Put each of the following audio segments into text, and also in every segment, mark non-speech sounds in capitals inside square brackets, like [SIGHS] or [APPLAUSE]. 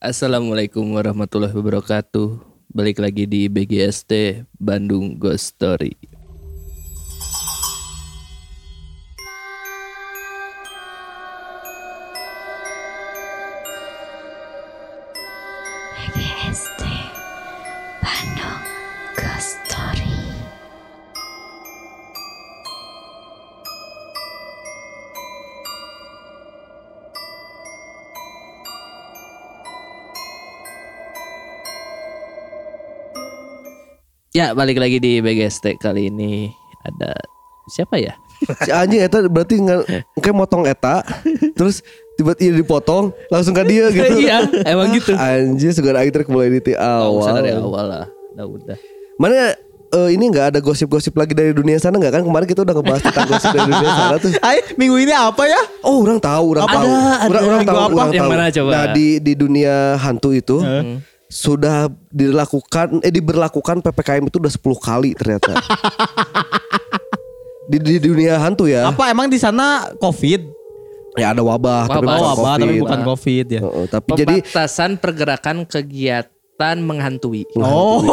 Assalamualaikum warahmatullahi wabarakatuh. Balik lagi di BGST Bandung Ghost Story. Ya, balik lagi di BGST kali ini ada siapa ya? si anjing eta berarti nggak kayak motong eta terus tiba-tiba dipotong langsung ke dia gitu Iya, emang gitu. anjing segala aing mulai di Oh, awal dari awal lah. Udah udah. mana eh, ini nggak ada gosip-gosip lagi dari dunia sana nggak kan kemarin kita udah ngebahas tentang gosip dari dunia sana tuh [LAUGHS] Ay, minggu ini apa ya? oh orang tahu orang Ada, tahu ada. orang, orang Minggu tahu apa? orang Yang tahu mana coba? nah di di dunia hantu itu sudah dilakukan eh diberlakukan ppkm itu udah 10 kali ternyata [LAUGHS] di, di dunia hantu ya Apa emang di sana COVID? ya ada wabah, tapi Wabah. bukan Oh, apa? Tapi COVID. bukan COVID ya. Heeh, tapi jadi Pembatasan pergerakan kegiatan menghantui. Oh.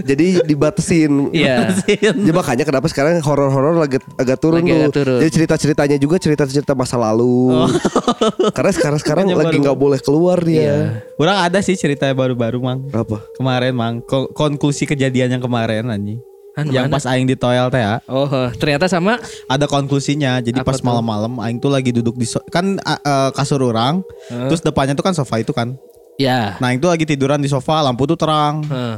jadi dibatasin. Iya. Ya makanya kenapa sekarang horor-horor lagi agak turun Lagi tuh. agak turun. Jadi cerita-ceritanya juga cerita-cerita masa lalu. Karena sekarang-sekarang Makanya lagi nggak boleh keluar dia. Kurang ada sih cerita baru-baru, Mang. Apa? Kemarin, Mang. Ko- konklusi kejadian yang kemarin anjing. Anu, yang mana? pas aing di toel teh ya. Oh, ternyata sama Ada konklusinya. Jadi Apa pas malam-malam aing tuh lagi duduk di so- kan eh, kasur orang, terus depannya tuh kan sofa itu kan. Ya. Nah, tuh lagi tiduran di sofa, lampu tuh terang. Heeh.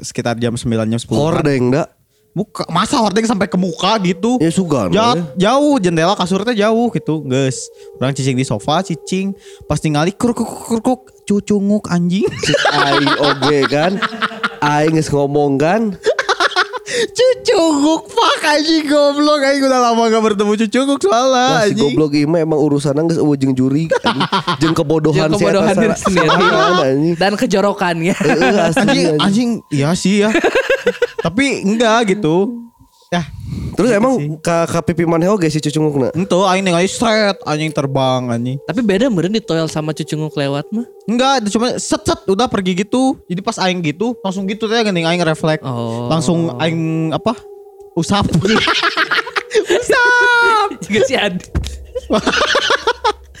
Sekitar jam 9 jam 10. Hordeng dak. Buka, masa hordeng sampai ke muka gitu? Ya sugan. Ja- we. jauh jendela kasurnya jauh gitu guys orang cicing di sofa cicing pas ningali kruk kruk kruk kruk cucunguk anjing Aing oge kan. Aing ngomong kan. Cucunguk fuck anjing goblok. Anjing udah lama gak bertemu cucunguk soalnya Wah si anjing. goblok ima emang urusan geus eueuh jeung juri. [LAUGHS] Jeung kebodohan eta kebodohan diri sendiri. [LAUGHS] Dan kejorokannya. Heeh, asli, anjing anjing. anjing iya sih ya. [LAUGHS] Tapi enggak gitu ya Terus emang ka, ka pipi maneh oge si cucungukna. itu aing ningali set anjing terbang anjing Tapi beda meureun di toel sama cucunguk lewat mah. Enggak, itu cuma set set udah pergi gitu. Jadi pas aing gitu, langsung gitu teh geuning aing refleks. Oh. Langsung aing apa? Usap. [LAUGHS] Usap. Juga si [LAUGHS]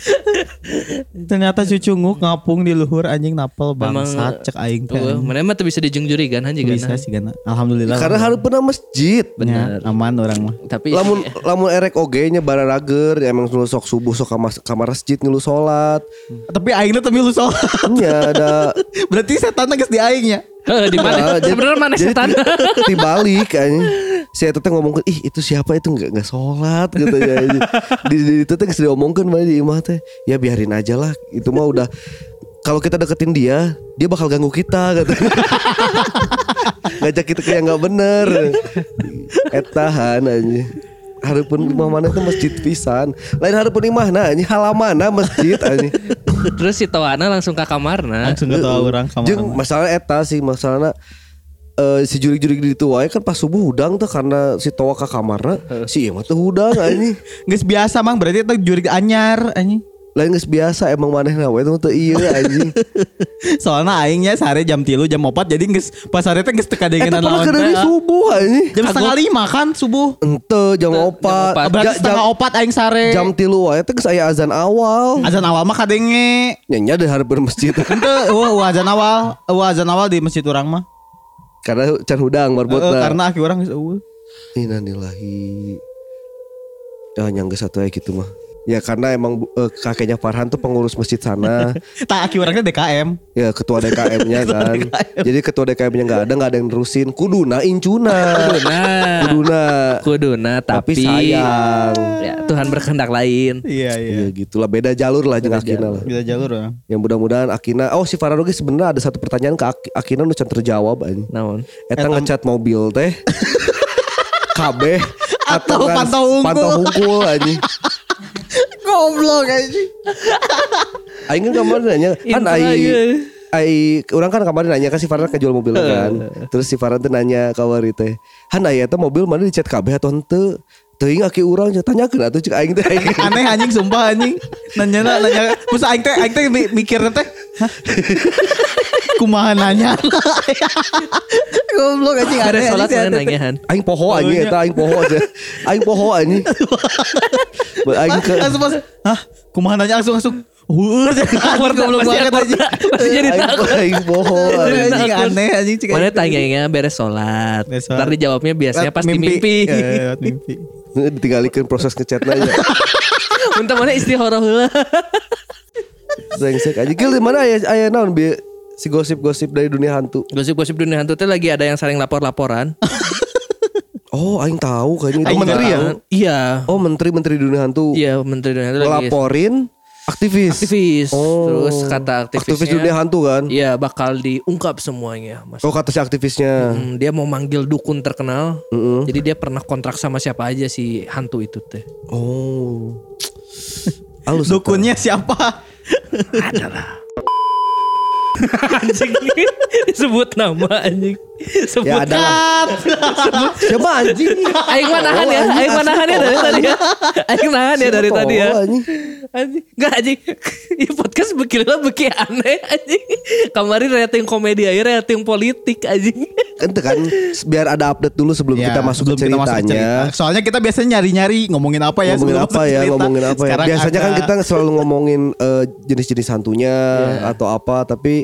[LAUGHS] Ternyata cucunguk ngapung di luhur anjing napel bangsat cek aing teh. Tuh, mana mah tuh bisa dijung juri kan anjing Bisa sih kan. Alhamdulillah. Karena harus pernah masjid. Ya, aman orang mah. Tapi lamun lamun erek oge nya bararager emang nu sok subuh sok kamar kamar masjid ngilu salat Tapi aing teh milu soal. nya ada [LAUGHS] Berarti setan geus di aing ya. Heeh, di mana? [LAUGHS] Jadi- Sebenarnya mana jadi setan? dibalik kayaknya. Si eta teh ngomong ih itu siapa? Itu nggak nggak sholat gitu ya. Di, di itu teh diomongkeun bae di imah teh ya biarin aja lah. Itu mah udah kalau kita deketin dia dia bakal ganggu kita gitu. [LAUGHS] Ngajak kita ke yang nggak bener. Etahan aja Harapun imah mana itu masjid pisan Lain harapun imah nah ini halaman masjid aja [LAUGHS] Terus si Toana langsung ke kamarna. Langsung gak tahu orang kamar. Jeung masalah eta sih masalahnya eh si jurig-jurig di itu wae kan pas subuh hudang tuh karena si toa ke kamarna si ieu mah teh hudang anjing. Geus biasa mang berarti itu jurig anyar anjing. Lain geus biasa emang manehna we teh teu ieu [LAUGHS] anjing. Soalnya aingnya sare jam tilu jam 4 jadi geus pas sare teh geus teka Eta dengenan pernah lawan ke dari teh. subuh anjing. Jam setengah lima kan subuh. Ente jam opat. opat. Berarti setengah jam, opat aing sare. jam tilu wae teh geus aya azan awal. Azan awal mah kadenge. Nya deh hareupeun masjid. [LAUGHS] Ente wah wah azan awal, wah azan awal di masjid orang mah. karena can hudang Eh, marbotna. karena aki orang geus eueuh. Innalillahi. Ya nyangga satu ya gitu mah. Ya karena emang eh, kakeknya Farhan tuh pengurus masjid sana. [LAUGHS] Tak aki orangnya DKM. Ya ketua DKM-nya [LAUGHS] kan. Jadi ketua DKM-nya nggak ada, nggak ada yang nerusin. Kuduna incuna. Kuduna. Kuduna. Kuduna Tapi tapi, sayang. Ya, Tuhan berkehendak lain. Iya Iya gitulah beda jalur lah jeung Akina lah. Bisa jalur orang. Yang mudah-mudahan Akina. Oh si Farhan oge sebenarnya ada satu pertanyaan ke Ak- Akina nu can terjawab anjing. Naon? Eta ngecat mobil teh. [LAUGHS] kabeh Atau kan pantau unggul. Pantau unggul anjing. Goblok anjing. Aing kan kemarin nanya kan Intro ai aja. ai orang kan kemarin nanya kan si Farhan kan jual mobil kan. [LAUGHS] Terus si Farhan tuh nanya ka Wari teh, "Han aya teh mobil mana dicat kabeh atau henteu?" Teuing aki urang tanyakeun atuh cek aing teh aing. [LAUGHS] Aneh anjing sumpah anjing. Nanya nanya. Terus aing teh aing teh mi- mikir teh. [LAUGHS] Kumaha nanya. [LAUGHS] Goblok anjing Ada mana teh. nanyahan. Aing poho anjing eta aing poho aja. Aing poho anjing. [LAUGHS] Ba- Aing ke Langsung pas, hah? Kumaha nanya langsung langsung. Heueur Takut, goblok banget. Pasti jadi aing, takut. aing anjing. Anjing aneh anjing cek. Mana tanyanya beres sholat. Beres sholat. Ntar dijawabnya biasanya pasti mimpi. Eh, lewat [LAUGHS] mimpi. Ditinggalikan proses ngechatna ya. Untuk mana istihoroh heula. Brengsek aja. Gil di mana aya aya naon bi si gosip-gosip dari dunia hantu. Gosip-gosip dunia hantu teh lagi ada yang saling lapor-laporan. [LAUGHS] Oh, aing tahu kayaknya itu Aing menteri ya. Tahu. Iya. Oh, menteri-menteri dunia hantu. Iya, menteri dunia hantu lagi Ngelaporin aktivis. aktivis. Oh. Terus kata aktivisnya Aktivis dunia hantu kan? Iya, bakal diungkap semuanya, Mas. Oh, kata si aktivisnya. Hmm, dia mau manggil dukun terkenal. Jadi dia pernah kontrak sama siapa aja si hantu itu teh. Oh. Halus. Dukunnya siapa? [LAUGHS] Adalah. [LAUGHS] anjing sebut nama anjing sebut Ya ada lah. Siapa anjing? Aing mah nahan ya, aing mah nahan ya dari tadi ya. Aing nahan ya dari tadi ya. anjing. Anjing, enggak anjing. Ya podcast begini beki aneh anjing. Kemarin rating komedi aja rating politik anjing. Kan itu kan biar ada update dulu sebelum Ya, kita masuk sebelum ke kita masuk ceritanya. cerita. Soalnya kita biasanya nyari-nyari ngomongin apa ya ngomongin sebelum apa ya, ngomongin apa ya. Sekarang Biasanya kan kita selalu ngomongin eh, jenis-jenis hantunya atau apa, tapi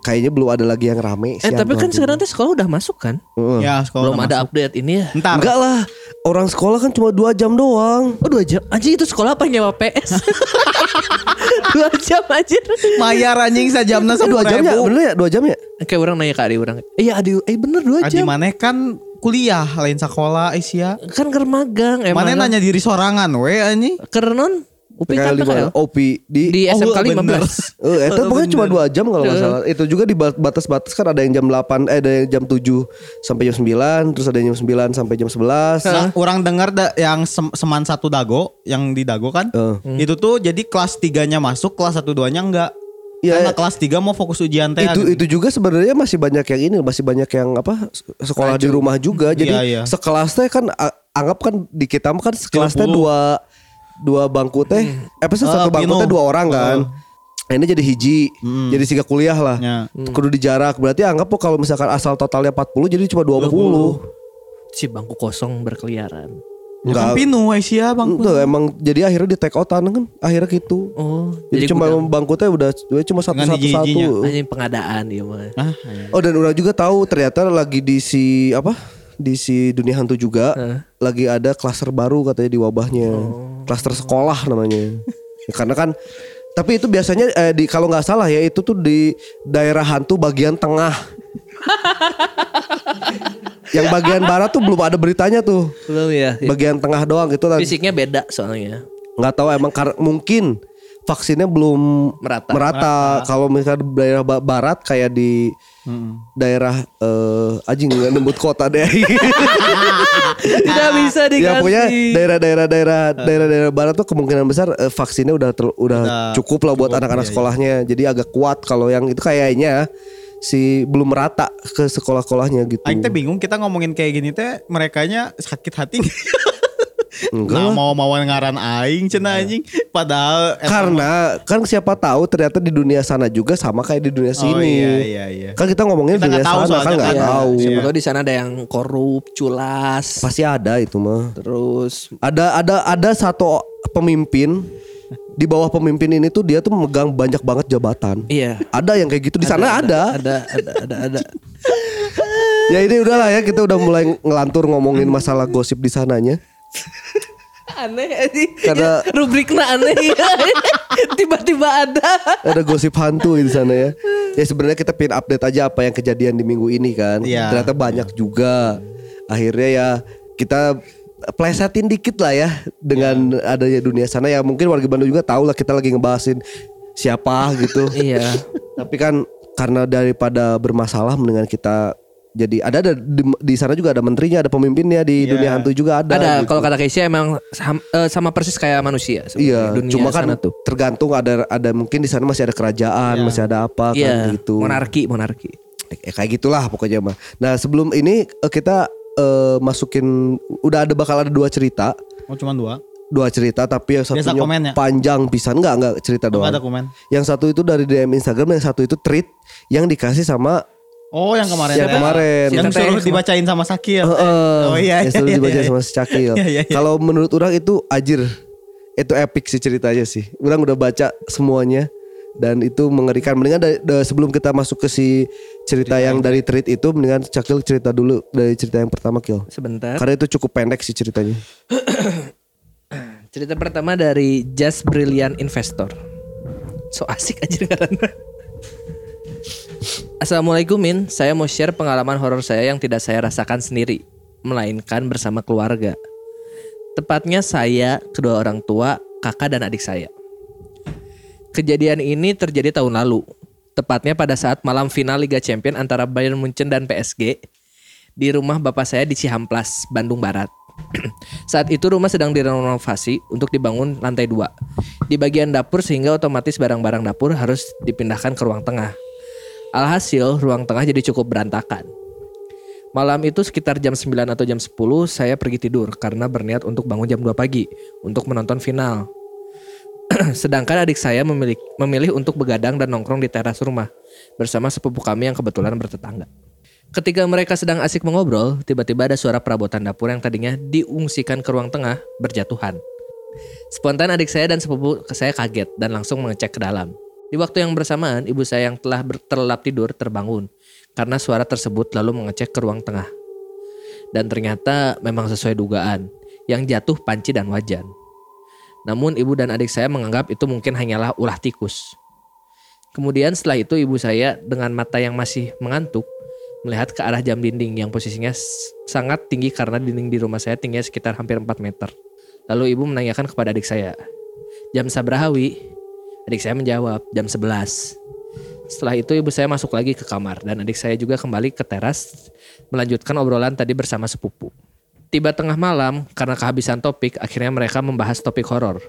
kayaknya belum ada lagi yang rame. Eh si tapi kan sekarang teh sekolah udah masuk kan? Heeh. ya sekolah Belum udah ada masuk. update ini ya. Ntar. Enggak lah, orang sekolah kan cuma dua jam doang. Oh dua jam. Anjing itu sekolah apa nyewa PS? [LAUGHS] dua jam anjir. Mayar anjing sajamna Eh, dua jam ya, bener ya dua jam ya? Kayak orang nanya ke adik orang. Iya adik, eh bener dua Adi jam. mana kan kuliah lain sekolah Asia. Kan ker magang. Eh, Mana nanya diri sorangan we anjing. Ker non? UPI kan PKL di. OP di Di Oh, SMK bener. 15. Eh, itu Oh, pokoknya cuma bener. dua jam kalau nggak salah. Itu juga di bat- batas-batas kan ada yang jam 8, eh ada yang jam 7 sampai jam 9, terus ada yang jam 9 sampai jam 11. Nah, orang dengar da, yang sem- seman satu dago yang di dago kan. Eh. Itu tuh jadi kelas 3-nya masuk, kelas 1 2-nya enggak. Iya, Karena iya. kelas 3 mau fokus ujian teh. itu itu juga sebenarnya masih banyak yang ini masih banyak yang apa sekolah di rumah juga jadi Iya, iya. sekelas teh kan anggap kan di kita kan sekelas teh 30. dua dua bangku teh eh apa sih Ah, satu bangku pino. teh dua orang kan. Nah, ini jadi hiji jadi tiga kuliah lah. Ya. kudu dijarak. Berarti anggap kok kalau misalkan asal totalnya 40 jadi cuma 20 Si bangku kosong berkeliaran. Enggak. Kan pinu Asia bang. Tuh, emang jadi akhirnya di take outan kan akhirnya gitu. Oh, jadi, cuma gudang. bangku teh udah cuma satu Dengan satu satu. Anjing pengadaan dia mah. Ah, Oh dan orang juga tahu ternyata lagi di si apa di si dunia hantu juga lagi ada klaster baru katanya di wabahnya klaster sekolah namanya. Ya, karena kan tapi itu biasanya eh, di kalau nggak salah ya itu tuh di daerah hantu bagian tengah. Yang bagian barat tuh belum ada beritanya tuh. Belum ya. bagian tengah doang gitu dan Fisiknya beda soalnya. nggak tahu emang kar- mungkin vaksinnya belum Merata. merata. Kalau misalnya daerah ba- barat kayak di daerah eh anjing nggak nembut kota deh. [LAUGHS] Tidak bisa diganti. ya pokoknya daerah-daerah daerah daerah-daerah barat tuh kemungkinan besar eh, vaksinnya udah ter- udah cukup lah buat anak-anak sekolahnya. Jadi agak kuat kalau yang itu kayaknya si belum merata ke sekolah-sekolahnya gitu. Aing teh bingung kita ngomongin kayak gini teh merekanya sakit hati. [LAUGHS] Enggak Nah mau mau ngaran aing cenah anjing. Padahal Karena kan siapa tahu ternyata di dunia sana juga sama kayak di dunia Oh, sini. iya, iya, iya. Kan kita ngomongin Kita dunia tahu sana kan soalnya nggak kan. Tahu. Siapa Iya. tahu di sana ada yang korup, culas. Pasti ada itu mah. Terus Ada ada ada satu pemimpin di bawah pemimpin ini tuh dia tuh megang banyak banget jabatan. iya. Ada yang kayak gitu di sana ada. Ada ada ada ada. [LAUGHS] Ya ini udahlah ya kita udah mulai ngelantur ngomongin masalah gosip di sananya. [LAUGHS] aneh anjing. Karena- Ya, rubriknya aneh ya. [LAUGHS] Tiba-tiba ada. Ada gosip hantu di sana ya. Ya sebenarnya kita pengen update aja apa yang kejadian di minggu ini kan. Iya. Ternyata banyak juga. Akhirnya ya kita plesetin dikit lah ya dengan adanya dunia sana ya mungkin warga Bandung juga tahu lah kita lagi ngebahasin siapa gitu. Iya. [LAUGHS] Tapi kan karena daripada bermasalah mendingan kita jadi ada ada di, di sana juga ada menterinya, ada pemimpinnya di Iya. dunia hantu juga ada. Ada gitu. kalau kata Keisha emang sam- eh, sama persis kayak manusia Iya, dunia cuma kan sana tuh. tergantung ada ada mungkin di sana masih ada kerajaan, masih ada apa kan Iya, gitu. monarki, monarki. Eh, kayak gitulah pokoknya mah. Nah sebelum ini eh, kita eh, masukin udah ada bakal ada dua cerita, Oh cuma dua. dua cerita tapi yang satunya panjang pisan enggak enggak cerita Oh, doang. nggak ada komen. Yang satu itu dari DM Instagram, yang satu itu tweet yang dikasih sama Oh yang kemarin. Yang teh. kemarin. Yang suruh dibacain sama Sakil. Heeh. Oh iya. yang selalu iya, dibaca iya, sama iya. si Cakil. [LAUGHS] Iya, iya, iya. Kalau menurut orang itu ajir. Itu epic sih ceritanya sih. Orang udah baca semuanya dan itu mengerikan. Mendingan dari, dari- sebelum kita masuk ke si cerita yang dari tweet itu mendingan Cakil cerita dulu dari cerita yang pertama Kil. Sebentar. Karena itu cukup pendek sih ceritanya. [COUGHS] Cerita pertama dari Just Brilliant Investor. So asik aja [LAUGHS] karena. Assalamualaikum Min, saya mau share pengalaman horor saya yang tidak saya rasakan sendiri, melainkan bersama keluarga. Tepatnya saya, kedua orang tua, kakak dan adik saya. Kejadian ini terjadi tahun lalu, tepatnya pada saat malam final Liga Champion antara Bayern Munchen dan PSG di rumah bapak saya di Cihamplas, Bandung Barat. [CLEARS THROAT] Saat itu rumah sedang direnovasi untuk dibangun lantai dua. Di bagian dapur sehingga otomatis barang-barang dapur harus dipindahkan ke ruang tengah. Alhasil ruang tengah jadi cukup berantakan. Malam itu sekitar jam 9 atau jam 10 saya pergi tidur karena berniat untuk bangun jam 2 pagi untuk menonton final. [CLEARS THROAT] Sedangkan adik saya memilih, memilih untuk begadang dan nongkrong di teras rumah bersama sepupu kami yang kebetulan bertetangga. Ketika mereka sedang asik mengobrol, tiba-tiba ada suara perabotan dapur yang tadinya diungsikan ke ruang tengah berjatuhan. Spontan adik saya dan sepupu saya kaget dan langsung mengecek ke dalam. Di waktu yang bersamaan, ibu saya yang telah terlelap tidur terbangun karena suara tersebut lalu mengecek ke ruang tengah. Dan ternyata memang sesuai dugaan, yang jatuh panci dan wajan. Namun ibu dan adik saya menganggap itu mungkin hanyalah ulah tikus. Kemudian setelah itu ibu saya dengan mata yang masih mengantuk melihat ke arah jam dinding yang posisinya sangat tinggi karena dinding di rumah saya tingginya sekitar hampir 4 meter. Lalu ibu menanyakan kepada adik saya, jam sabrahawi? Adik saya menjawab, jam 11. Setelah itu ibu saya masuk lagi ke kamar dan adik saya juga kembali ke teras melanjutkan obrolan tadi bersama sepupu. Tiba tengah malam, karena kehabisan topik, akhirnya mereka membahas topik horor.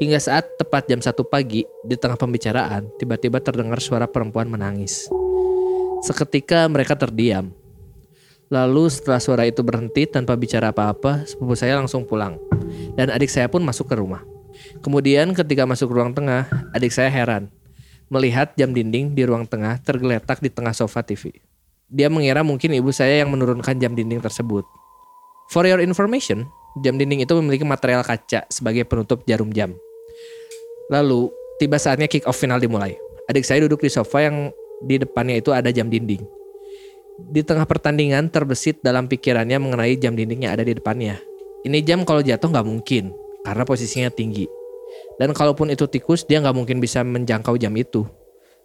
Hingga saat tepat jam 1 pagi, di tengah pembicaraan, tiba-tiba terdengar suara perempuan menangis. Seketika mereka terdiam. Lalu setelah suara itu berhenti tanpa bicara apa-apa, sepupu saya langsung pulang. Dan adik saya pun masuk ke rumah. Kemudian ketika masuk ruang tengah, adik saya heran. Melihat jam dinding di ruang tengah tergeletak di tengah sofa TV. Dia mengira mungkin ibu saya yang menurunkan jam dinding tersebut. For your information, jam dinding itu memiliki material kaca sebagai penutup jarum jam. Lalu, tiba saatnya kick off final dimulai. Adik saya duduk di sofa yang di depannya itu ada jam dinding. Di tengah pertandingan terbesit dalam pikirannya mengenai jam dinding yang ada di depannya. Ini jam kalau jatuh nggak mungkin karena posisinya tinggi. Dan kalaupun itu tikus dia nggak mungkin bisa menjangkau jam itu.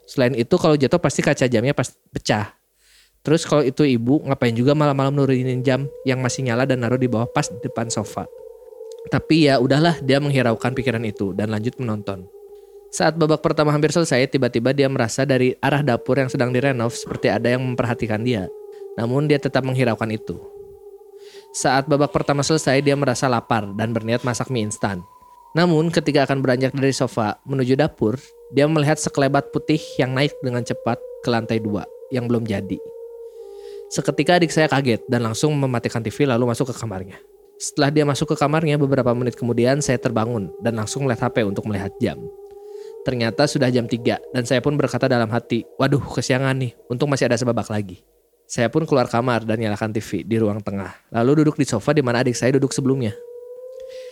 Selain itu kalau jatuh pasti kaca jamnya pas pecah. Terus kalau itu ibu ngapain juga malam-malam nurunin jam yang masih nyala dan naruh di bawah pas depan sofa. Tapi ya udahlah dia menghiraukan pikiran itu dan lanjut menonton. Saat babak pertama hampir selesai, tiba-tiba dia merasa dari arah dapur yang sedang direnov seperti ada yang memperhatikan dia. Namun dia tetap menghiraukan itu. Saat babak pertama selesai, dia merasa lapar dan berniat masak mie instan. Namun ketika akan beranjak dari sofa menuju dapur, dia melihat sekelebat putih yang naik dengan cepat ke lantai dua yang belum jadi. Seketika adik saya kaget dan langsung mematikan TV lalu masuk ke kamarnya. Setelah dia masuk ke kamarnya beberapa menit kemudian saya terbangun dan langsung melihat HP untuk melihat jam. Ternyata sudah jam 3 dan saya pun berkata dalam hati, waduh kesiangan nih, untung masih ada sebabak lagi. Saya pun keluar kamar dan nyalakan TV di ruang tengah, lalu duduk di sofa di mana adik saya duduk sebelumnya.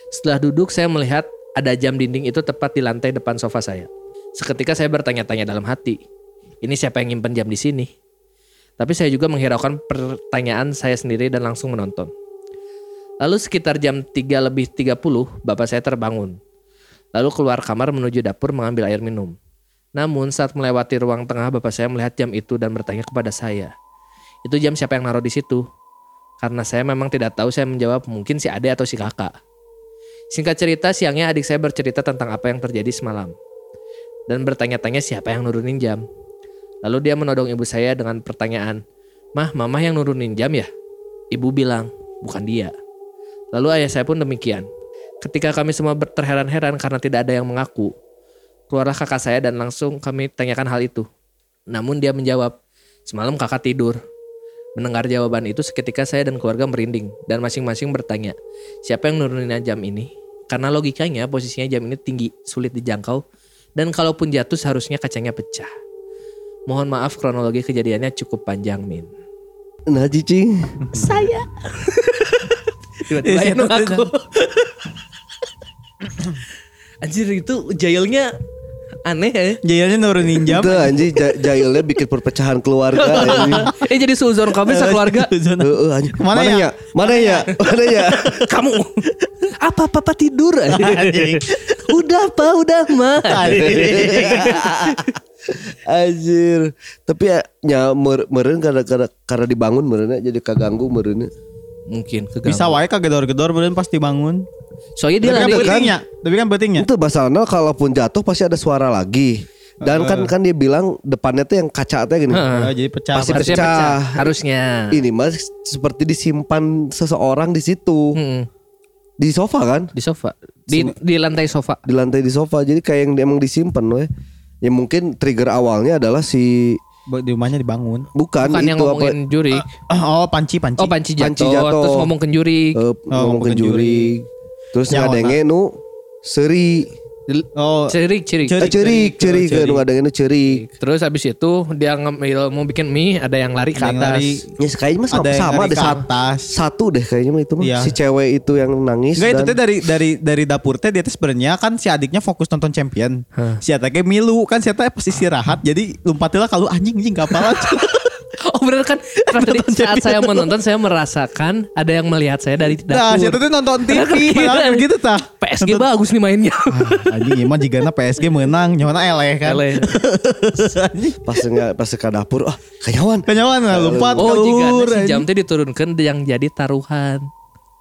Setelah duduk saya melihat ada jam dinding itu tepat di lantai depan sofa saya. Seketika saya bertanya-tanya dalam hati, ini siapa yang nyimpen jam di sini? Tapi saya juga menghiraukan pertanyaan saya sendiri dan langsung menonton. Lalu sekitar jam 3 lebih 30, bapak saya terbangun. Lalu keluar kamar menuju dapur mengambil air minum. Namun saat melewati ruang tengah bapak saya melihat jam itu dan bertanya kepada saya. Itu jam siapa yang naruh di situ? Karena saya memang tidak tahu saya menjawab mungkin si ade atau si kakak. Singkat cerita siangnya adik saya bercerita tentang apa yang terjadi semalam. Dan bertanya-tanya siapa yang nurunin jam. Lalu dia menodong ibu saya dengan pertanyaan, Mah, mama yang nurunin jam ya? Ibu bilang, bukan dia. Lalu ayah saya pun demikian. Ketika kami semua terheran-heran karena tidak ada yang mengaku, keluarlah kakak saya dan langsung kami tanyakan hal itu. Namun dia menjawab, semalam kakak tidur. Mendengar jawaban itu seketika saya dan keluarga merinding dan masing-masing bertanya, siapa yang nurunin jam ini? Karena logikanya posisinya jam ini tinggi, sulit dijangkau, dan kalaupun jatuh seharusnya kacanya pecah. Mohon maaf kronologi kejadiannya cukup panjang, Min. Nah cicing. Saya. Tiba-tiba Iya, iya, aku. Anjir itu jailnya aneh ya. Jayanya nurunin jam. Itu anjing ja- jailnya bikin perpecahan keluarga [LAUGHS] anjing. Eh jadi suzon kami sekeluarga. [LAUGHS] Heeh, anjing. Mana Mana ya? ya? Mana ya? Mana ya? [LAUGHS] Kamu apa papa tidur? udah pak, udah mah. Anjir. Tapi ya, ya mer- meren karena, karena, karena dibangun merennya jadi kaganggu merennya. Mungkin keganggu. Bisa wae kagedor-gedor bener pasti bangun. Soalnya dia Tapi kan betingnya, tapi kan betingnya. Itu masalahnya kalaupun jatuh pasti ada suara lagi. Dan kan kan dia bilang depannya tuh yang kaca tuh gini. Oh, jadi pecah. Pasti harusnya pecah. pecah. Harusnya. Ini mas seperti disimpan seseorang di situ. Mm-mm. Di sofa kan? Di sofa. Di di lantai sofa. Di lantai di sofa. Jadi kayak yang emang disimpan weh. Ya mungkin trigger awalnya adalah si Di rumahnya dibangun. bukan, Bukan itu yang ngomongin juri. Oh, panci panci. Oh panci jatuh, Panci jatuh. terus ngomong ke juri. apa eh, ngomong ke juri. Terus ngadenge nu seri Oh, Cerik, cerik. cerik cerik cerik kan ngadenge nu cerik. Terus habis itu dia ngambil mau bikin mie, ada yang lari ke atas. Ya kayaknya mah sama, Ada yang sama ada ke satu, atas. satu deh kayaknya mah itu mah Iya. si cewek itu yang nangis Enggak itu teh dari dari dari dapur teh dia teh sebenarnya kan si adiknya fokus nonton champion. Si Eta ge milu kan si Eta pas istirahat jadi lompatilah kalau anjing anjing kapal [LAUGHS] [LAUGHS] Oh bener kan [LAUGHS] tadi saat saya menonton saya merasakan ada yang melihat saya dari Nah, si Eta dapur. teh nonton TV padahal begitu tah. PSG bagus nih mainnya. Ah, anjing ieu mah jigana PSG menang nyawana eleh kan. Eleh. [LAUGHS] Pas pas ke dapur ah kayawan Kenyawan lah lompat Oh jika keluar. si jam teh diturunkan yang jadi taruhan,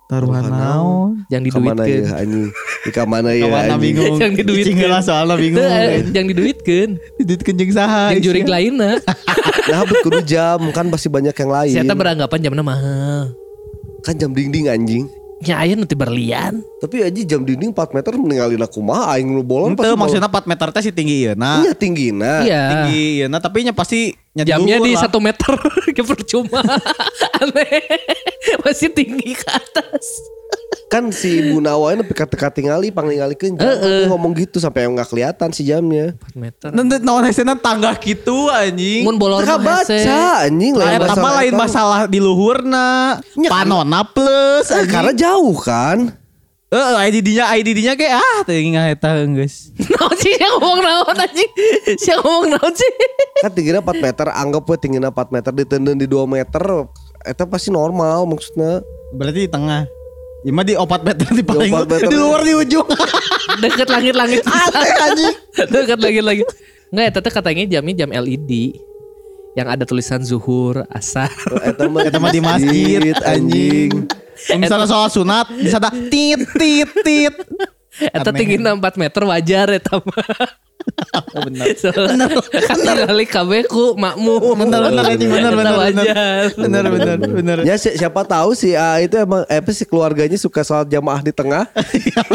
Taruhan naon? yang ke mana diduitkan. ya anjing di kamana ya anjing bingung. [LAUGHS] Yang diduitkeun. Heula soalnya bingung. Teu, eh, yang diduitkan. Diduitkeun jeung saha? Yang jurik lainnya. [LAUGHS] nah bet kudu jam kan pasti banyak yang lain Saya beranggapan jamnya mahal. kan jam dinding anjing Ya aya nanti berlian. tapi aja jam dinding 4 meter meninggalin aku mah aing lu bolong Itu maksudnya 4 meter teh si tinggi ieu iya tinggi nah Iya. tinggi ieu nah tapi nya pasti nya Jamnya di lah. satu meter [LAUGHS] ke percuma. [LAUGHS] Aneh. Masih tinggi ke atas. Kan si ibu nawain tapi kata tingali panglingalikeun jam Dia ngomong gitu sampai nggak kelihatan si jamnya 4 meter. Nanti hesena tangga gitu anjing. Mun bolor mah baca anjing Lain apa lain eta. masalah di luhurna. Panona plus Eh, anjing. karena jauh kan Eh, IDD-nya IDD-nya kayak ah teu ingat eta geus. [LAUGHS] Naon sih yang ngomong naon anjing? Siapa ngomong naon sih? kan tingginya 4 meter anggap we tingginya 4 meter ditenden di 2 meter itu pasti normal maksudnya Berarti di tengah. Ima di 4 meter di paling 4 meter. di luar di ujung. [LAUGHS] Deket langit-langit. [LAUGHS] Aneh anjing. [LAUGHS] Deket langit-langit. Enggak ya, teteh katanya jamnya jam LED. Yang ada tulisan zuhur, asar. Eta mah Eta mah di masjid anjing. Misalnya soal sunat bisa ada tit tit tit. Eta tingginya 4 meter wajar ya mah. [LAUGHS] Oh, benar. Benar. Kan tinggali kabeh ku makmum. Benar benar anjing benar benar benar. wajar. Benar benar benar. Ya si- siapa tahu si A itu emang eh, apa sih keluarganya suka sholat jamaah di tengah.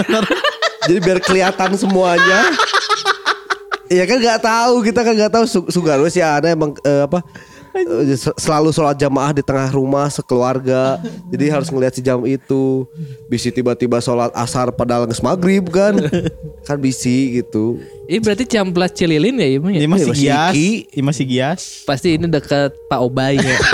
[LAUGHS] Jadi biar kelihatan semuanya. Iya kan nggak tahu kita kan nggak tahu Su- Sugaro si Ana emang eh, apa selalu sholat jamaah di tengah rumah sekeluarga. Jadi harus ngelihat si jam itu. Bisi tiba-tiba sholat asar padahal nges maghrib kan. [LAUGHS] kan bisi gitu. Ini berarti camplas cililin ya Ima ya? Ini masih masih gias. Ini masih gias. Pasti ini dekat Pak Obay ya. [LAUGHS]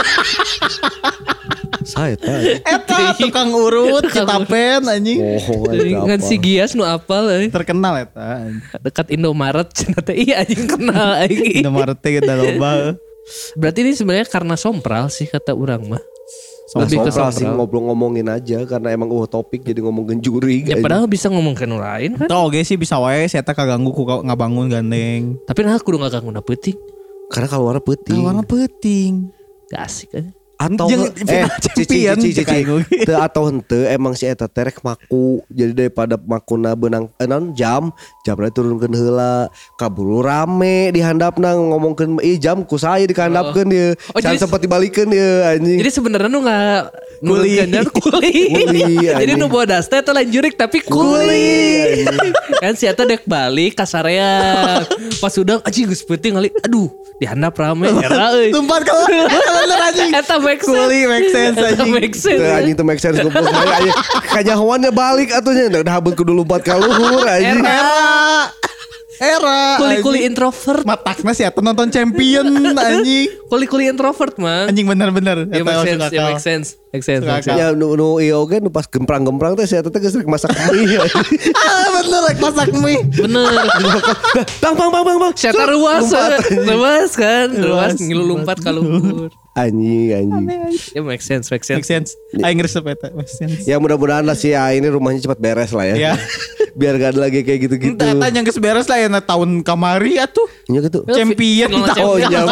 Saya tahu. Eta tukang urut citapen anjing. Oh, Dengan si Gias nu apal euy. Terkenal eta. Dekat Indomaret [LAUGHS] cenah iya anjing kenal aing. Indomaret teh kita loba. Berarti ini sebenarnya karena sompral sih kata orang mah. Nah, Lebih ke sompral sih sompral. ngobrol-ngomongin aja karena emang uh topik jadi ngomongin juri. Ya padahal bisa ngomong ke lain kan. Tuh oke sih bisa wae saya kaganggu ku ngabangun gandeng. Tapi nah kudu ngaganggu peuting. Karena kalau warna putih. Warna penting. Gak asik kan. Atau Jangan eh cici champion, cici cici aing oge. Teu atau hente emang si eta terek maku jadi daripada makuna benang eh, non jam jamnya turunkeun heula kaburu rame di handapna ngomongkeun ih jam ku saya dikandapkeun dia Oh, can jadi- sempat dibalikeun dia anjing Jadi sebenarnya nu nggak Kuli. kuli. [LAUGHS] Kuli, [LAUGHS] Jadi nu bawa dasta itu lain jurik tapi kuli. [LAUGHS] kan si Eta dek balik kasarean. Pas udah anjing geus peuting kali. Aduh, dihandap rame era euy. Tumpat kalau anjing. Eta make sense. Kuli make sense anjing. make sense. Teu, anjing tuh make sense goblok Saya anjing kanyahoannya balik atunya udah habut kudu lompat ka luhur anjing. Era. Era. Kuli-kuli introvert. Matakna sih atau nonton champion [LAUGHS] anjing. Kuli-kuli introvert, Mang. Anjing bener-bener. Ya make sense, ya make sense. Ya nu nu ieu oge nu pas gemprang-gemprang teh saya teh geus rek masak mie. [LAUGHS] Ah bener like masak mie. Bener. [LAUGHS] Bang bang bang bang bang. Saya Sur, ruas, ruas kan, ruas lompat ke luhur. Anjing anjing. Ya make sense, make sense. Make sense. Aing ngeresep eta. Make sense. Ya mudah-mudahan lah sih ya ini rumahnya cepat beres lah ya. Ya. [LAUGHS] Biar gak ada lagi kayak gitu-gitu. Entah tanya geus beres lah ya na tahun kamari atuh. Ya gitu. Champion tahun Oh, iya.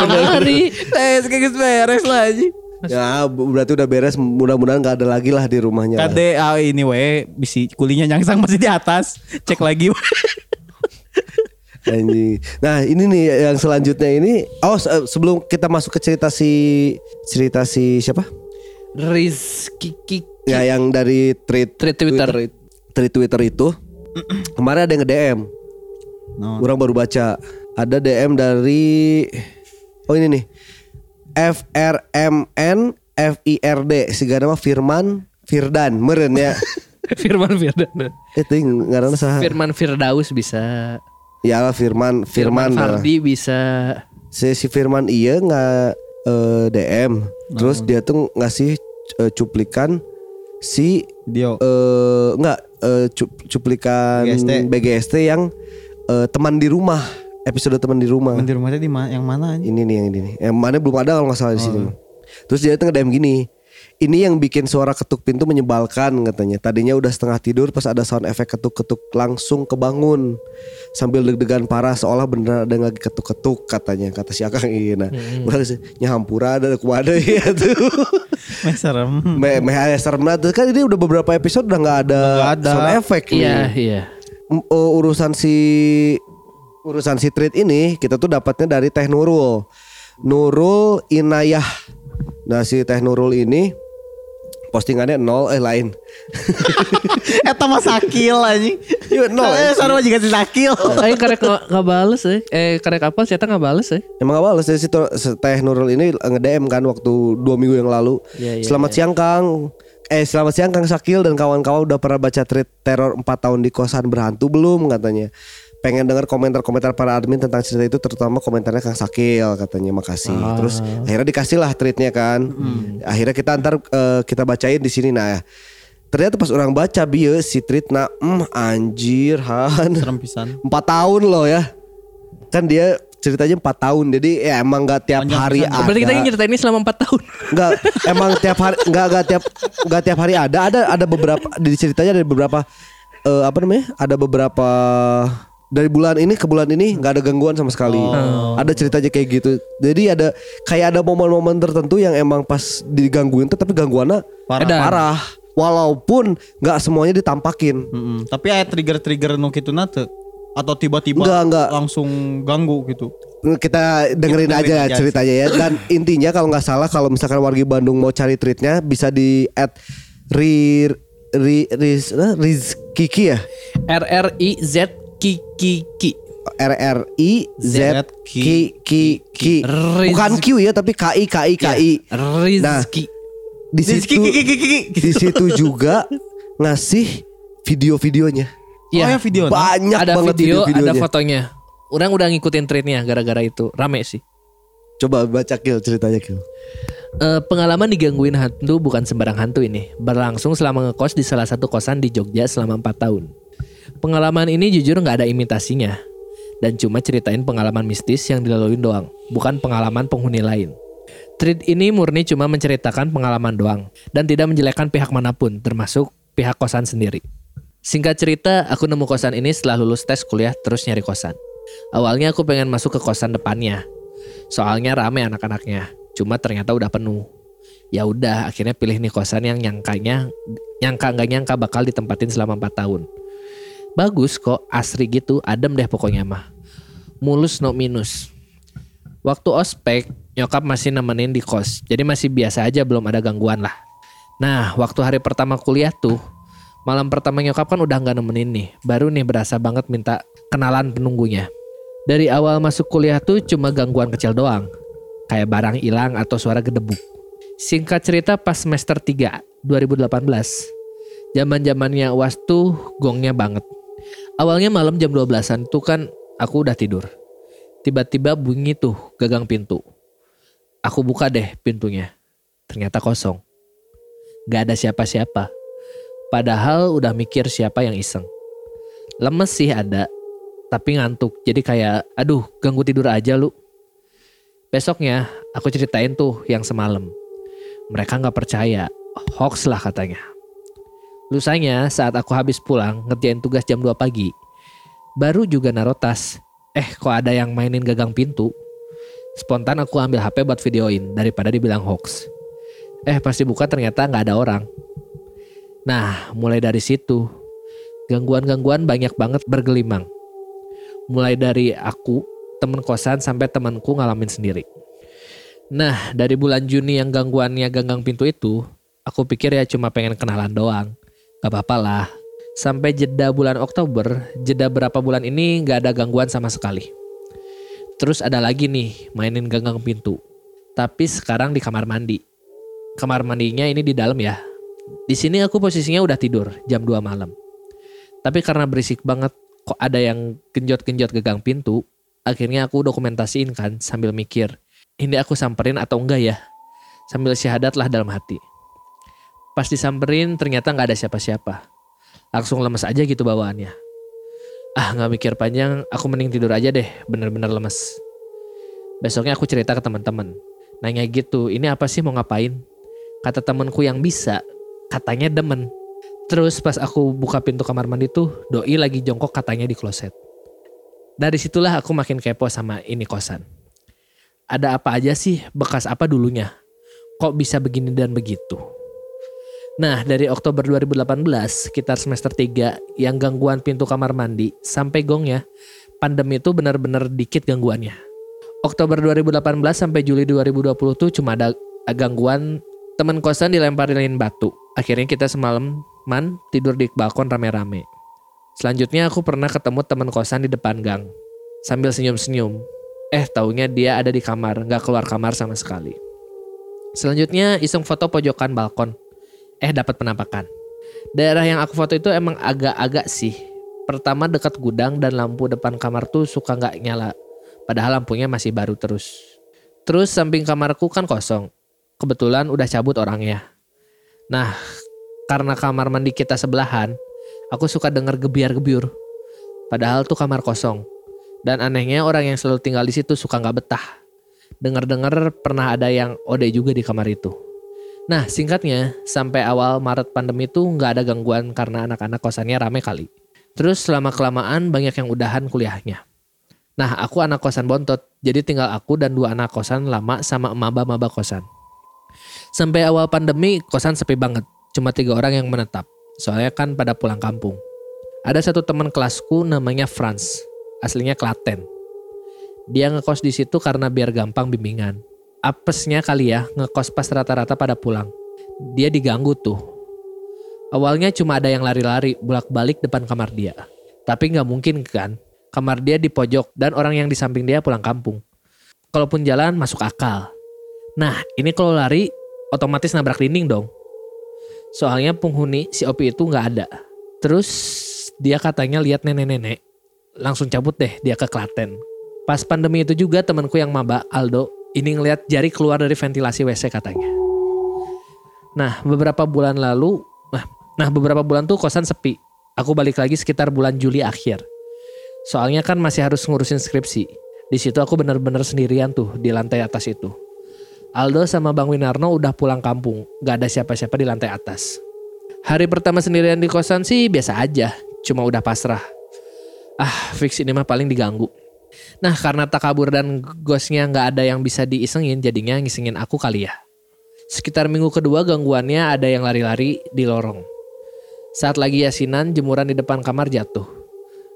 Tes kayak geus beres lah anjing. Ya berarti udah beres mudah-mudahan gak ada lagi lah di rumahnya. Kade ah, ini we bisi kulinya nyangsang masih di atas. Cek lagi. Anjing. Nah ini nih yang selanjutnya ini. Oh se- sebelum kita masuk ke cerita si cerita si siapa? Rizky Kiki. Ya yang dari tweet Tweet Twitter. tweet Twitter itu kemarin ada yang nge DM. No. Orang baru baca. Ada DM dari Oh ini nih. FRMN FIRD segala nama Firman Firdan meren ya. [LAUGHS] Firman Firdan. Itu ngaranna saha? Firman Firdaus bisa. Ya lah Firman Firman. lah. Fardi bisa. si, si Firman iya nggak eh, DM terus dia tuh ngasih eh, cuplikan si Dio. eh nggak eh, cu- cuplikan BGST. BGST yang eh, teman di rumah episode teman di rumah. Di rumahnya di mana? Yang mana ini nih yang ini nih. Yang mana belum ada kalau nggak salah di sini. Terus dia tuh nge-DM gini ini yang bikin suara ketuk pintu menyebalkan katanya. Tadinya udah setengah tidur pas ada sound efek ketuk-ketuk langsung kebangun. Sambil deg-degan parah seolah beneran ada lagi ketuk-ketuk katanya kata si Akang. Iya nah. Udah sih nyahampura ada kuada [LAUGHS] ya tuh. Meh serem. me me aya seremna tuh kan ini udah beberapa episode udah nggak ada, ada. sound efek nih. Iya, iya. Uh, urusan si urusan si treat ini kita tuh dapatnya dari Teh Nurul. Nurul Inayah. Nah si Teh Nurul ini postingannya nol eh lain. [LAUGHS] Eta mah sakil anjing. Iya, nol, Eh, sarua juga si sakil. Ayo karek nggak nggak bales eh. Eh karek apa? Saya nggak bales eh. Emang awal si, si to- si Teh Nurul ini nge-DM kan waktu dua minggu yang lalu. Iya, iya, selamat siang Kang. Eh selamat siang Kang Sakil dan kawan-kawan udah pernah baca treat teror 4 tahun di kosan berhantu belum katanya. Pengen dengar komentar-komentar para admin tentang cerita itu terutama komentarnya Kang Sakil katanya makasih. Terus akhirnya dikasih lah treatnya kan. Akhirnya kita antar eh, kita bacain di sini nah. Ternyata pas orang baca bieu si treat nah mm, anjir Han. Serem pisan. [LAUGHS] Empat tahun loh ya kan dia ceritanya empat tahun jadi ya emang nggak tiap Panjang hari pisan. ada Berarti kita ingin cerita ini selama 4 tahun. nggak emang tiap hari nggak nggak tiap nggak tiap hari ada ada ada beberapa di ceritanya ada beberapa eh, apa namanya ada beberapa dari bulan ini ke bulan ini nggak ada gangguan sama sekali ada ceritanya kayak gitu jadi ada kayak ada momen-momen tertentu yang emang pas digangguin tuh tapi gangguannya Parah. Edan. parah walaupun nggak semuanya ditampakin Mm-mm. Tapi ada trigger-trigger nu kitu nate atau tiba-tiba Enggak, enggak. langsung ganggu gitu. kita dengerin Kita aja dengerin aja. ceritanya ya dan [LAUGHS] intinya kalau nggak salah kalau misalkan wargi Bandung mau cari tweetnya bisa di at ri ri riz eh, rizkiki ya R R I Z Kiki Ki. R R I Z K K K bukan Q ya tapi K I K I K I nah Rizky. di situ di situ juga ngasih video-videonya Oh ya video. nah. banyak ada banget video, ada video-videonya fotonya. Orang udah ngikutin trendnya gara-gara itu. Rame sih. coba baca kill ceritanya kill Eh, pengalaman digangguin hantu bukan sembarang hantu ini. Berlangsung selama ngekos di salah satu kosan di Jogja selama 4 tahun. Pengalaman ini jujur nggak ada imitasinya. Dan cuma ceritain pengalaman mistis yang dilaluin doang. Bukan pengalaman penghuni lain. Treat ini murni cuma menceritakan pengalaman doang. Dan tidak menjelekkan pihak mana pun, termasuk pihak kosan sendiri. Singkat cerita, aku nemu kosan ini setelah lulus tes kuliah terus nyari kosan. Awalnya aku pengen masuk ke kosan depannya. Soalnya rame anak-anaknya. Cuma ternyata udah penuh. Ya udah, akhirnya pilih nih kosan yang nyangkanya nyangka nggak nyangka bakal ditempatin selama 4 tahun. Bagus kok, asri gitu, adem deh pokoknya mah. Mulus no minus. Waktu ospek, nyokap masih nemenin di kos. Jadi masih biasa aja belum ada gangguan lah. Nah, waktu hari pertama kuliah tuh, malam pertama nyokap kan udah nggak nemenin nih. Baru nih berasa banget minta kenalan penunggunya. Dari awal masuk kuliah tuh cuma gangguan kecil doang. Kayak barang hilang atau suara gedebuk. Singkat cerita pas semester 3 2018. Zaman zamannya UAS tuh gongnya banget. Awalnya malam jam 12-an tuh kan aku udah tidur. Tiba-tiba bunyi tuh gagang pintu. Aku buka deh pintunya. Ternyata kosong. Gak ada siapa-siapa. Padahal udah mikir siapa yang iseng. Lemes sih ada, tapi ngantuk. Jadi kayak, aduh ganggu tidur aja lu. Besoknya aku ceritain tuh yang semalam. Mereka nggak percaya, hoax lah katanya. Lusanya saat aku habis pulang ngerjain tugas jam 2 pagi, baru juga naruh tas. Eh kok ada yang mainin gagang pintu? Spontan aku ambil HP buat videoin daripada dibilang hoax. Eh pas dibuka ternyata nggak ada orang. Nah mulai dari situ gangguan-gangguan banyak banget bergelimang. Mulai dari aku, temen kosan sampai temanku ngalamin sendiri. Nah, dari bulan Juni yang gangguannya ganggang pintu itu, aku pikir ya cuma pengen kenalan doang. Gak apa-apa lah. Sampai jeda bulan Oktober, jeda berapa bulan ini gak ada gangguan sama sekali. Terus ada lagi nih, mainin ganggang pintu. Tapi sekarang di kamar mandi. Kamar mandinya ini di dalam ya. Di sini aku posisinya udah tidur, jam 2 malam. Tapi karena berisik banget, kok ada yang genjot-genjot gagang pintu, akhirnya aku dokumentasiin kan sambil mikir, ini aku samperin atau enggak ya? Sambil syahadat lah dalam hati. Pas disamperin ternyata nggak ada siapa-siapa. Langsung lemes aja gitu bawaannya. Ah nggak mikir panjang, aku mending tidur aja deh, bener-bener lemes. Besoknya aku cerita ke teman-teman. Nanya gitu, ini apa sih mau ngapain? Kata temanku yang bisa, katanya demen. Terus pas aku buka pintu kamar mandi tuh, doi lagi jongkok katanya di kloset. Dari situlah aku makin kepo sama ini kosan ada apa aja sih bekas apa dulunya? Kok bisa begini dan begitu? Nah, dari Oktober 2018, sekitar semester 3, yang gangguan pintu kamar mandi sampai gongnya, pandemi itu benar-benar dikit gangguannya. Oktober 2018 sampai Juli 2020 tuh cuma ada gangguan teman kosan dilemparin batu. Akhirnya kita semalam man tidur di balkon rame-rame. Selanjutnya aku pernah ketemu teman kosan di depan gang. Sambil senyum-senyum, Eh taunya dia ada di kamar, nggak keluar kamar sama sekali. Selanjutnya iseng foto pojokan balkon. Eh dapat penampakan. Daerah yang aku foto itu emang agak-agak sih. Pertama dekat gudang dan lampu depan kamar tuh suka nggak nyala. Padahal lampunya masih baru terus. Terus samping kamarku kan kosong. Kebetulan udah cabut orangnya. Nah, karena kamar mandi kita sebelahan, aku suka denger gebiar-gebiur. Padahal tuh kamar kosong. Dan anehnya orang yang selalu tinggal di situ suka nggak betah. Dengar-dengar pernah ada yang ode juga di kamar itu. Nah singkatnya sampai awal Maret pandemi itu nggak ada gangguan karena anak-anak kosannya rame kali. Terus selama kelamaan banyak yang udahan kuliahnya. Nah aku anak kosan bontot jadi tinggal aku dan dua anak kosan lama sama maba-maba kosan. Sampai awal pandemi kosan sepi banget. Cuma tiga orang yang menetap. Soalnya kan pada pulang kampung. Ada satu teman kelasku namanya Franz aslinya Klaten. Dia ngekos di situ karena biar gampang bimbingan. Apesnya kali ya ngekos pas rata-rata pada pulang. Dia diganggu tuh. Awalnya cuma ada yang lari-lari bolak-balik depan kamar dia. Tapi nggak mungkin kan, kamar dia di pojok dan orang yang di samping dia pulang kampung. Kalaupun jalan masuk akal. Nah ini kalau lari otomatis nabrak dinding dong. Soalnya penghuni si Opi itu nggak ada. Terus dia katanya lihat nenek-nenek langsung cabut deh dia ke Klaten. Pas pandemi itu juga temanku yang maba Aldo ini ngeliat jari keluar dari ventilasi WC katanya. Nah beberapa bulan lalu, nah, nah beberapa bulan tuh kosan sepi. Aku balik lagi sekitar bulan Juli akhir. Soalnya kan masih harus ngurusin skripsi. Di situ aku bener-bener sendirian tuh di lantai atas itu. Aldo sama Bang Winarno udah pulang kampung, gak ada siapa-siapa di lantai atas. Hari pertama sendirian di kosan sih biasa aja, cuma udah pasrah ah fix ini mah paling diganggu. Nah karena takabur dan ghostnya nggak ada yang bisa diisengin jadinya ngisengin aku kali ya. Sekitar minggu kedua gangguannya ada yang lari-lari di lorong. Saat lagi yasinan jemuran di depan kamar jatuh.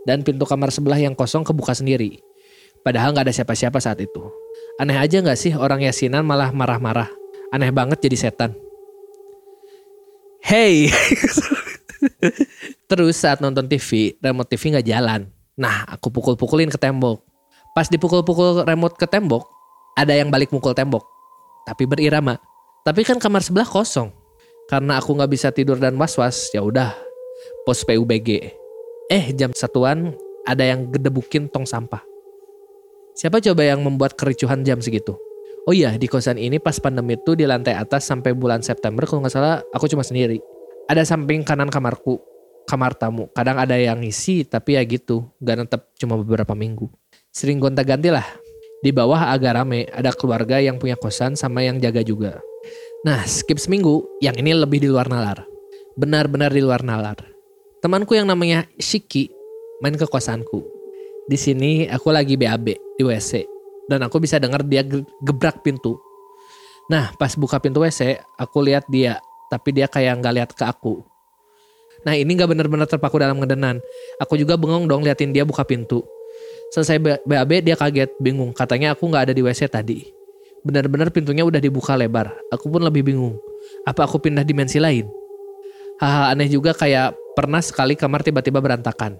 Dan pintu kamar sebelah yang kosong kebuka sendiri. Padahal nggak ada siapa-siapa saat itu. Aneh aja nggak sih orang yasinan malah marah-marah. Aneh banget jadi setan. Hey, [LAUGHS] Terus saat nonton TV, remote TV nggak jalan. Nah, aku pukul-pukulin ke tembok. Pas dipukul-pukul remote ke tembok, ada yang balik mukul tembok. Tapi berirama. Tapi kan kamar sebelah kosong. Karena aku nggak bisa tidur dan was-was, ya udah pos PUBG. Eh jam satuan ada yang gedebukin tong sampah. Siapa coba yang membuat kericuhan jam segitu? Oh iya di kosan ini pas pandemi itu di lantai atas sampai bulan September kalau nggak salah aku cuma sendiri. Ada samping kanan kamarku, kamar tamu. Kadang ada yang ngisi tapi ya gitu, gak netep cuma beberapa minggu. Sering gonta-ganti lah. Di bawah agak rame, ada keluarga yang punya kosan sama yang jaga juga. Nah, skip seminggu, yang ini lebih di luar nalar. Benar-benar di luar nalar. Temanku yang namanya Shiki main ke kosanku. Di sini aku lagi BAB di WC dan aku bisa dengar dia ge- gebrak pintu. Nah, pas buka pintu WC, aku lihat dia, tapi dia kayak nggak lihat ke aku. Nah, ini nggak benar-benar terpaku dalam ngedenan. Aku juga bengong dong liatin dia buka pintu. Selesai BAB dia kaget, bingung. Katanya aku nggak ada di WC tadi. Benar-benar pintunya udah dibuka lebar. Aku pun lebih bingung. Apa aku pindah dimensi lain? Hal-hal aneh juga kayak pernah sekali kamar tiba-tiba berantakan.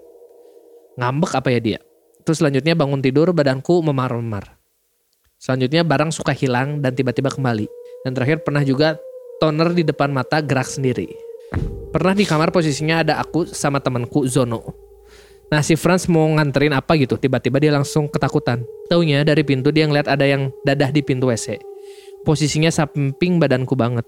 Ngambek apa ya dia? Terus selanjutnya bangun tidur badanku memar-memar. Selanjutnya barang suka hilang dan tiba-tiba kembali. Dan terakhir pernah juga toner di depan mata gerak sendiri. Pernah di kamar posisinya ada aku sama temanku Zono. Nah si Franz mau nganterin apa gitu, tiba-tiba dia langsung ketakutan. Taunya dari pintu dia ngeliat ada yang dadah di pintu WC. Posisinya samping badanku banget.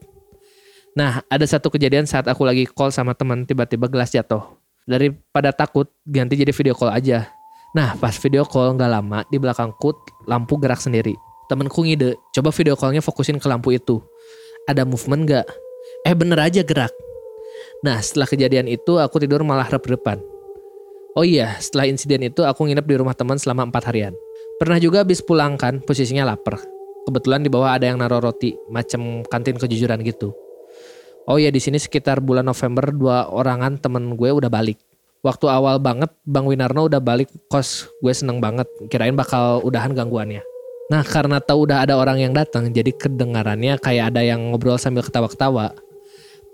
Nah ada satu kejadian saat aku lagi call sama teman tiba-tiba gelas jatuh. Daripada takut ganti jadi video call aja. Nah pas video call nggak lama di belakangku lampu gerak sendiri. Temenku ngide, coba video callnya fokusin ke lampu itu. Ada movement nggak? Eh bener aja gerak. Nah setelah kejadian itu aku tidur malah rep-repan. Oh iya, setelah insiden itu aku nginep di rumah teman selama empat harian. Pernah juga habis pulang kan, posisinya lapar. Kebetulan di bawah ada yang naruh roti, macam kantin kejujuran gitu. Oh iya, di sini sekitar bulan November dua orangan temen gue udah balik. Waktu awal banget Bang Winarno udah balik kos, gue seneng banget. Kirain bakal udahan gangguannya. Nah karena tahu udah ada orang yang datang, jadi kedengarannya kayak ada yang ngobrol sambil ketawa-ketawa.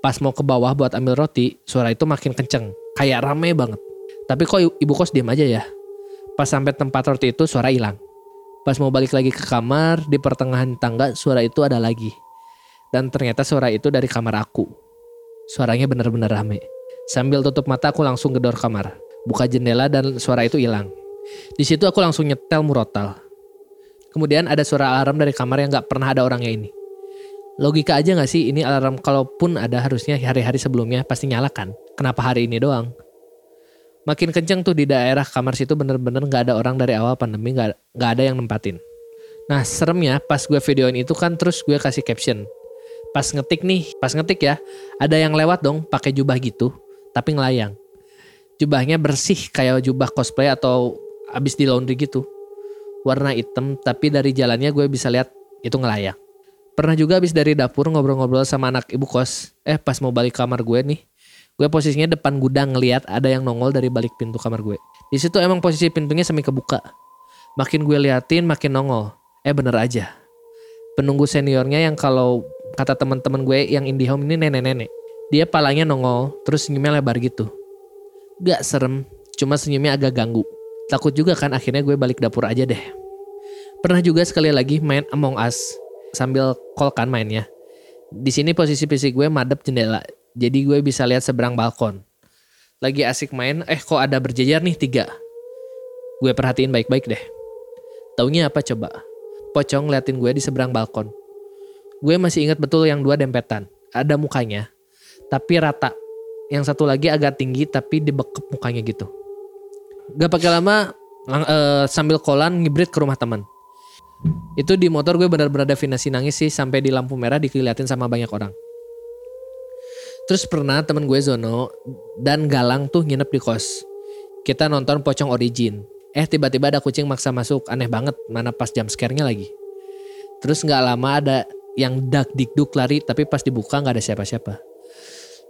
Pas mau ke bawah buat ambil roti, suara itu makin kenceng, kayak rame banget. Tapi kok ibu kos diam aja ya? Pas sampai tempat roti itu suara hilang. Pas mau balik lagi ke kamar, di pertengahan tangga suara itu ada lagi. Dan ternyata suara itu dari kamar aku. Suaranya bener-bener rame. Sambil tutup mata aku langsung gedor kamar. Buka jendela dan suara itu hilang. Di situ aku langsung nyetel murotal. Kemudian ada suara alarm dari kamar yang gak pernah ada orangnya ini. Logika aja gak sih ini alarm kalaupun ada harusnya hari-hari sebelumnya pasti nyala kan? Kenapa hari ini doang? Makin kenceng tuh di daerah kamar situ bener-bener gak ada orang dari awal pandemi gak, gak ada yang nempatin. Nah seremnya pas gue videoin itu kan terus gue kasih caption. Pas ngetik nih, pas ngetik ya, ada yang lewat dong pakai jubah gitu, tapi ngelayang. Jubahnya bersih kayak jubah cosplay atau abis di laundry gitu. Warna hitam tapi dari jalannya gue bisa lihat itu ngelayang. Pernah juga abis dari dapur ngobrol-ngobrol sama anak ibu kos. Eh pas mau balik kamar gue nih, gue posisinya depan gudang ngeliat ada yang nongol dari balik pintu kamar gue. Di situ emang posisi pintunya semi kebuka. Makin gue liatin makin nongol. Eh bener aja. Penunggu seniornya yang kalau kata teman-teman gue yang indie home ini nenek-nenek. Dia palanya nongol terus senyumnya lebar gitu. Gak serem, cuma senyumnya agak ganggu. Takut juga kan akhirnya gue balik dapur aja deh. Pernah juga sekali lagi main Among Us sambil call kan mainnya. Di sini posisi PC gue madep jendela, jadi gue bisa lihat seberang balkon. Lagi asik main, eh kok ada berjejer nih tiga. Gue perhatiin baik-baik deh. Taunya apa coba? Pocong ngeliatin gue di seberang balkon. Gue masih ingat betul yang dua dempetan. Ada mukanya, tapi rata. Yang satu lagi agak tinggi tapi dibekep mukanya gitu. Gak pakai lama lang- eh, sambil kolan ngibrit ke rumah teman. Itu di motor gue benar-benar definisi nangis sih sampai di lampu merah dikeliatin sama banyak orang. Terus pernah temen gue Zono dan Galang tuh nginep di kos. Kita nonton Pocong Origin. Eh tiba-tiba ada kucing maksa masuk. Aneh banget mana pas jam scare-nya lagi. Terus nggak lama ada yang dak dikduk lari tapi pas dibuka nggak ada siapa-siapa.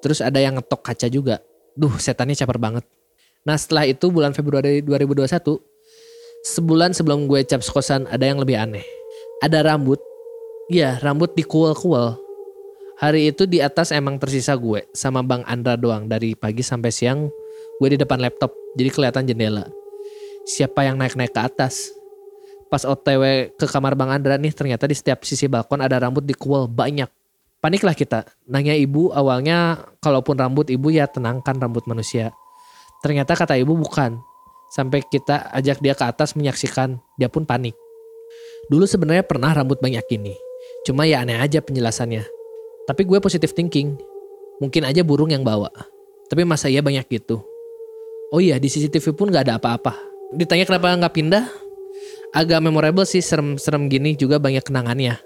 Terus ada yang ngetok kaca juga. Duh setannya caper banget. Nah setelah itu bulan Februari 2021 sebulan sebelum gue cap kosan ada yang lebih aneh. Ada rambut. Iya rambut dikuel-kuel. Hari itu di atas emang tersisa gue sama Bang Andra doang dari pagi sampai siang gue di depan laptop jadi kelihatan jendela. Siapa yang naik-naik ke atas? Pas OTW ke kamar Bang Andra nih ternyata di setiap sisi balkon ada rambut dikuel banyak. Paniklah kita. Nanya ibu awalnya kalaupun rambut ibu ya tenangkan rambut manusia. Ternyata kata ibu bukan. Sampai kita ajak dia ke atas menyaksikan, dia pun panik. Dulu sebenarnya pernah rambut banyak ini. Cuma ya aneh aja penjelasannya. Tapi gue positive thinking. Mungkin aja burung yang bawa. Tapi masa iya banyak gitu? Oh iya di CCTV pun gak ada apa-apa. Ditanya kenapa nggak pindah? Agak memorable sih serem-serem gini juga banyak kenangannya.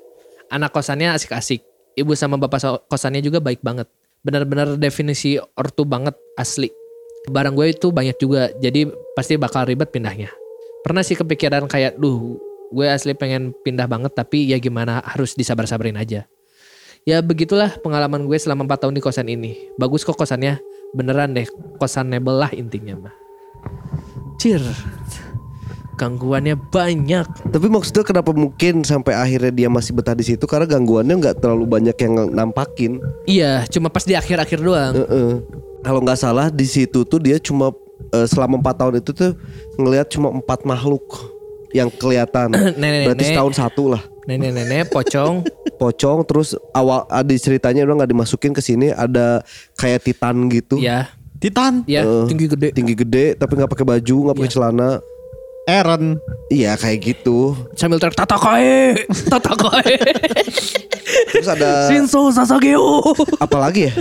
Anak kosannya asik-asik. Ibu sama bapak kosannya juga baik banget. Benar-benar definisi ortu banget asli. Barang gue itu banyak juga, jadi pasti bakal ribet pindahnya. Pernah sih kepikiran kayak, duh gue asli pengen pindah banget tapi ya gimana harus disabar-sabarin aja. Ya begitulah pengalaman gue selama 4 tahun di kosan ini. Bagus kok kosannya, beneran deh kosan nebel lah intinya mah. Cir, gangguannya banyak. Tapi maksudnya kenapa mungkin sampai akhirnya dia masih betah di situ karena gangguannya nggak terlalu banyak yang nampakin. Iya, cuma pas di akhir-akhir doang. Heeh. Kalau nggak salah di situ tuh dia cuma eh, selama empat tahun itu tuh ngelihat cuma empat makhluk yang kelihatan. [CLEARS THROAT] Nenek-nenek. Berarti setahun satu lah. Nenek-nenek pocong. [LAUGHS] Pocong terus awal ada ceritanya udah nggak dimasukin ke sini ada kayak titan gitu. ya, Titan. ya Eh, tinggi gede. Tinggi gede tapi nggak pakai baju nggak pakai Iya. celana. Eren. Iya kayak gitu. Sambil teriak tatakae, tatakae. [LAUGHS] Terus ada Shinso Sasageo. apalagi ya?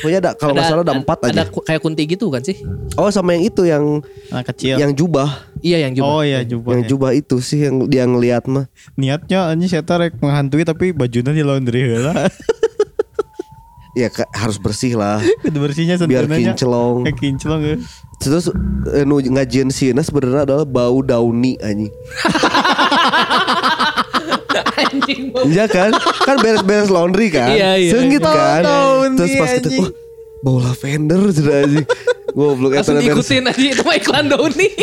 Pokoknya ada kalau nggak salah ada empat aja. Ada kayak kunti gitu kan sih? Oh sama yang itu yang Anak kecil. yang jubah, Iya yang juga. Oh iya jubah. yang jubah itu sih yang dia ngeliat mah. Niatnya anjing saya rek menghantui tapi bajunya di laundry heula. Ya ka- harus bersih lah. Kudu bersihnya Biar kinclong. Kayak kinclong ya. Terus eh, nu ngajian sieuna sebenarnya adalah bau dauni anjing. [LAUGHS] Anjing. Iya kan? Kan beres-beres laundry kan? Iya, iya. Sengit Bau kan? dauni, Terus pas kita wah bau lavender sudah anjing. Goblok Langsung diikutin aja itu mah iklan Doni. [LAUGHS]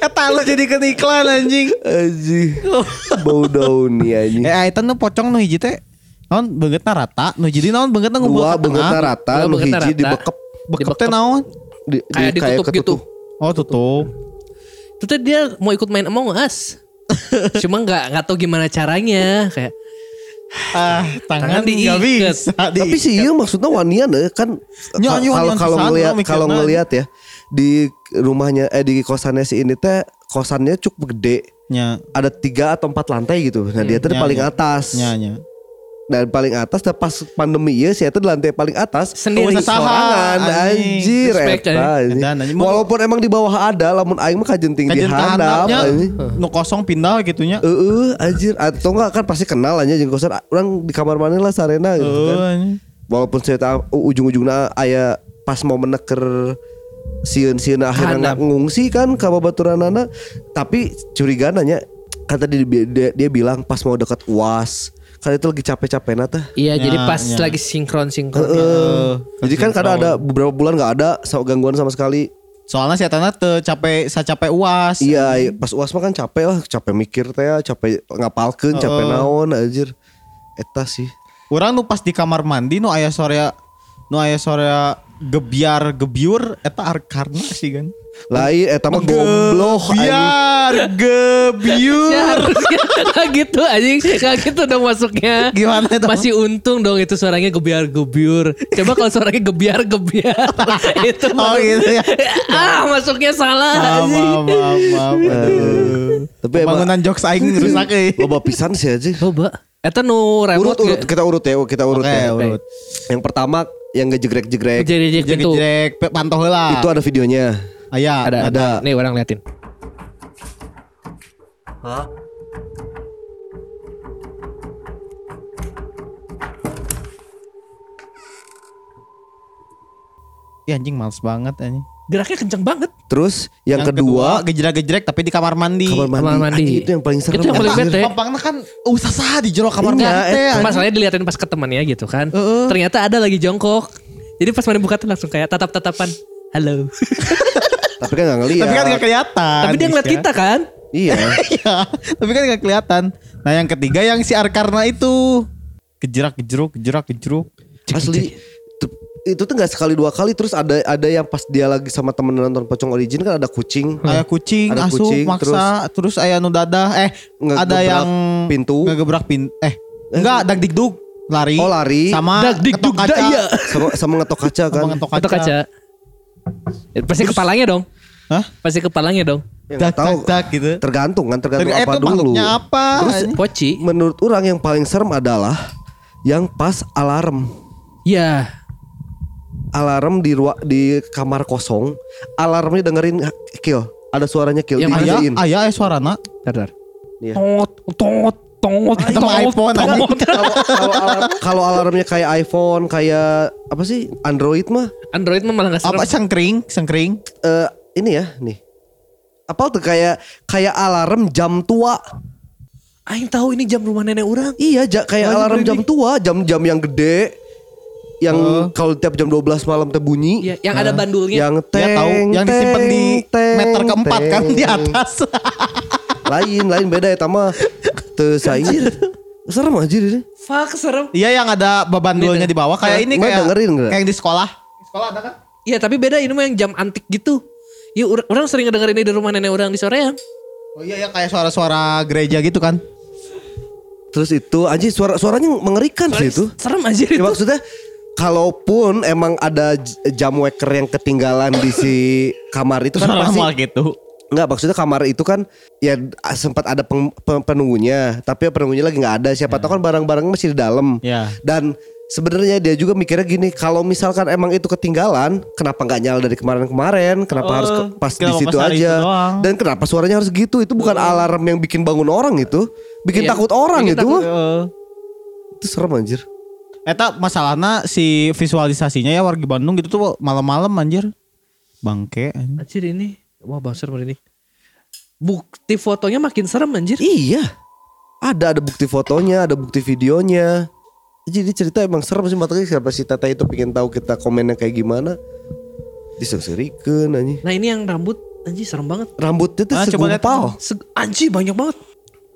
Eta lu jadi ke iklan anjing. Anjing. [LAUGHS] Bau dauni anjing. Eh eta nu pocong nu hiji teh. Naon beungeutna rata, nu jadi naon beungeutna ngumpul Dua ka tengah. bengetna rata, nu beungeutna hiji dibekep Bekep teh naon? di, di- Kayak ditutup gitu. Oh tutup. Itu tuh dia mau ikut main Among Us. [LAUGHS] Cuma nggak nggak tahu gimana caranya. Kayak Ah, Tangan tangan, diikat. bisa. Tapi sih iya maksudnya wanian eh, kan kalau kalau ngelihat kalau ngelihat ya di rumahnya eh di kosannya si ini teh kosannya cukup gede. Nya, ada tiga atau empat lantai gitu. Nah dia tuh di nya, paling atas. Nya, nya. Dan paling atas teh pas pandemi ya saya tuh di lantai paling atas Sendiri. Sorangan anjir eta, walaupun emang di bawah ada lamun aing mah kajen tinggi handap nu kosong pindah gitunya. Heeh, anjir. Atau enggak kan pasti kenal aja jeung kosan. Orang di kamar mana lah sarena gitu kan. walaupun saya tahu ujung-ujungnya aya pas mau meneker sieun-sieun akhirnya Kehandap. ngungsi kan ke babaturanana. Tapi curiga nanya kata dia, dia, dia bilang pas mau dekat UAS kan itu lagi capek-capek nata Iya, jadi Ya, pas ya. lagi sinkron sinkron. jadi kan kadang ada beberapa bulan nggak ada gangguan sama sekali. Soalnya si Etana teu capek sa capek uas. iya iya, pas UAS mah kan capek lah capek mikir teh capek ngapalkeun capek naon anjir. Eta sih. Orang nu pas di kamar mandi nu aya sore nu aya sore gebiar gebiur eta karena sih kan. lain eta mah goblok anjing. Biar gebiur. Ya harusnya nggak gitu anjing Gak gitu dong masuknya Gimana itu? Masih untung dong itu suaranya gebiar gebiur Coba kalau suaranya gebiar gebiar [LAUGHS] Itu Oh gitu ya. Ah masuknya salah Maaf, anjing. maaf, maaf. Tapi Bangunan jokes aing rusak euy. loba pisan sih aja Coba Eta nu remote urut urut kita urut ya kita urut Oke, ya. urut. Yang pertama yang ngejegrek-jegrek Jadi Jadi pintu jek pantau heula. itu ada videonya. Aya, ada, ada. ada. Nih orang liatin Ih, anjing males banget anjing. Geraknya kenceng banget Terus yang, kedua, gejrek-gejrek tapi di kamar mandi. kamar mandi. Kamar mandi. Anjing, itu yang paling serem. Itu yang paling bete. Gampangnya kan usah sah di jero kamar Iya, mandi anjing. Masalahnya diliatin pas ke temannya gitu kan Ternyata ada lagi jongkok Jadi pas mana buka tuh langsung kayak tatap-tatapan Halo [LAUGHS] Tapi kan gak ngeliat. Tapi kan gak kelihatan. Tapi dia ngeliat Bisa. kita kan Iya. [LAUGHS] Iya, tapi kan gak kelihatan. Nah yang ketiga yang si Arkarna itu kejerak kejeruk kejerak kejeruk. Asli. Itu tuh gak sekali dua kali terus ada ada yang pas dia lagi sama temen nonton pocong origin kan ada kucing. Aya kucing, Ada asup, kucing, maksa, terus, aya nu dadah, eh ada yang pintu. ngegebrak pin, eh enggak, dag digdug. lari. Oh, lari. Sama Dak, dik, ketok duk, kaca. daya. sama sama ngetok kaca kan. Sama ngetok kaca. Atau kaca. Ya, Pasti kepalanya dong. Hah? Pasti kepalanya dong. Ya, Dak, tahu. dak, dak gitu. Tergantung kan, tergantung Ter- apa itu dulu. apa? Terus? Poci. menurut orang yang paling serem adalah yang pas alarm. Ya. Alarm di ruang di kamar kosong, alarmnya dengerin kill. Ada suaranya kill Yang Ayah, ayah eh suarana. Bentar. Iya. Tot, tot, tot, mah iPhone. Kalau kalau alarm- kalau alarmnya kayak iPhone, kayak apa sih Android mah Android mah malah gak serem. Apa sengkring, sengkring. eh ini ya nih. Apa tuh kayak kayak alarm jam tua. Aing tahu ini jam rumah nenek orang. Iya, ja- kayak Oh, alarm jam tua, jam-jam yang gede. Yang Oh. kalau tiap jam 12 malam teh bunyi. Iya, yang ada bandulnya. Yang Dia teng, tahu yang disimpan di teng, meter keempat kan teng. di atas. [LAUGHS] Lain, lain beda ya tama. Teu saing. Serem aja ini. Fuck serem. Iya yang ada babandulnya di bawah kayak ini Nggak kayak dengerin kayak yang di sekolah. Di sekolah ada kan? Iya tapi beda ini mah yang jam antik gitu. Iya orang sering ngedengerin ini di rumah nenek orang di soreang. Oh iya ya kayak suara-suara gereja gitu kan. Terus itu anjing suara suaranya mengerikan sih itu. Serem aja Ya, itu. maksudnya kalaupun emang ada jam waker yang ketinggalan di si kamar itu kan pasti gitu. Enggak maksudnya kamar itu kan ya sempat ada peng- pe- penunggunya. Tapi penunggunya lagi nggak ada. Siapa tahu kan barang-barang masih di dalam. Ya. dan sebenarnya dia juga mikirnya gini kalau misalkan emang itu ketinggalan kenapa nggak nyala dari kemarin-kemarin? Kenapa Oh, harus ke- pas di situ aja? dan kenapa suaranya harus gitu? Itu bukan alarm yang bikin bangun orang itu. Bikin Iya, takut orang bikin itu takut. Heeh. itu serem anjir Eta masalahnya si visualisasinya ya warga Bandung gitu tuh malam-malam anjir. Bangke anjir. Anjir ini. Wah bang serem ini. Bukti fotonya makin serem anjir. iya ada ada bukti fotonya ada bukti videonya jadi cerita emang serem sih makanya siapa si Tata itu pengen tahu kita komennya kayak gimana diserikan anjing Nah ini yang rambut anjir serem banget. rambutnya tuh Ah, segumpal Seg- anjir banyak banget.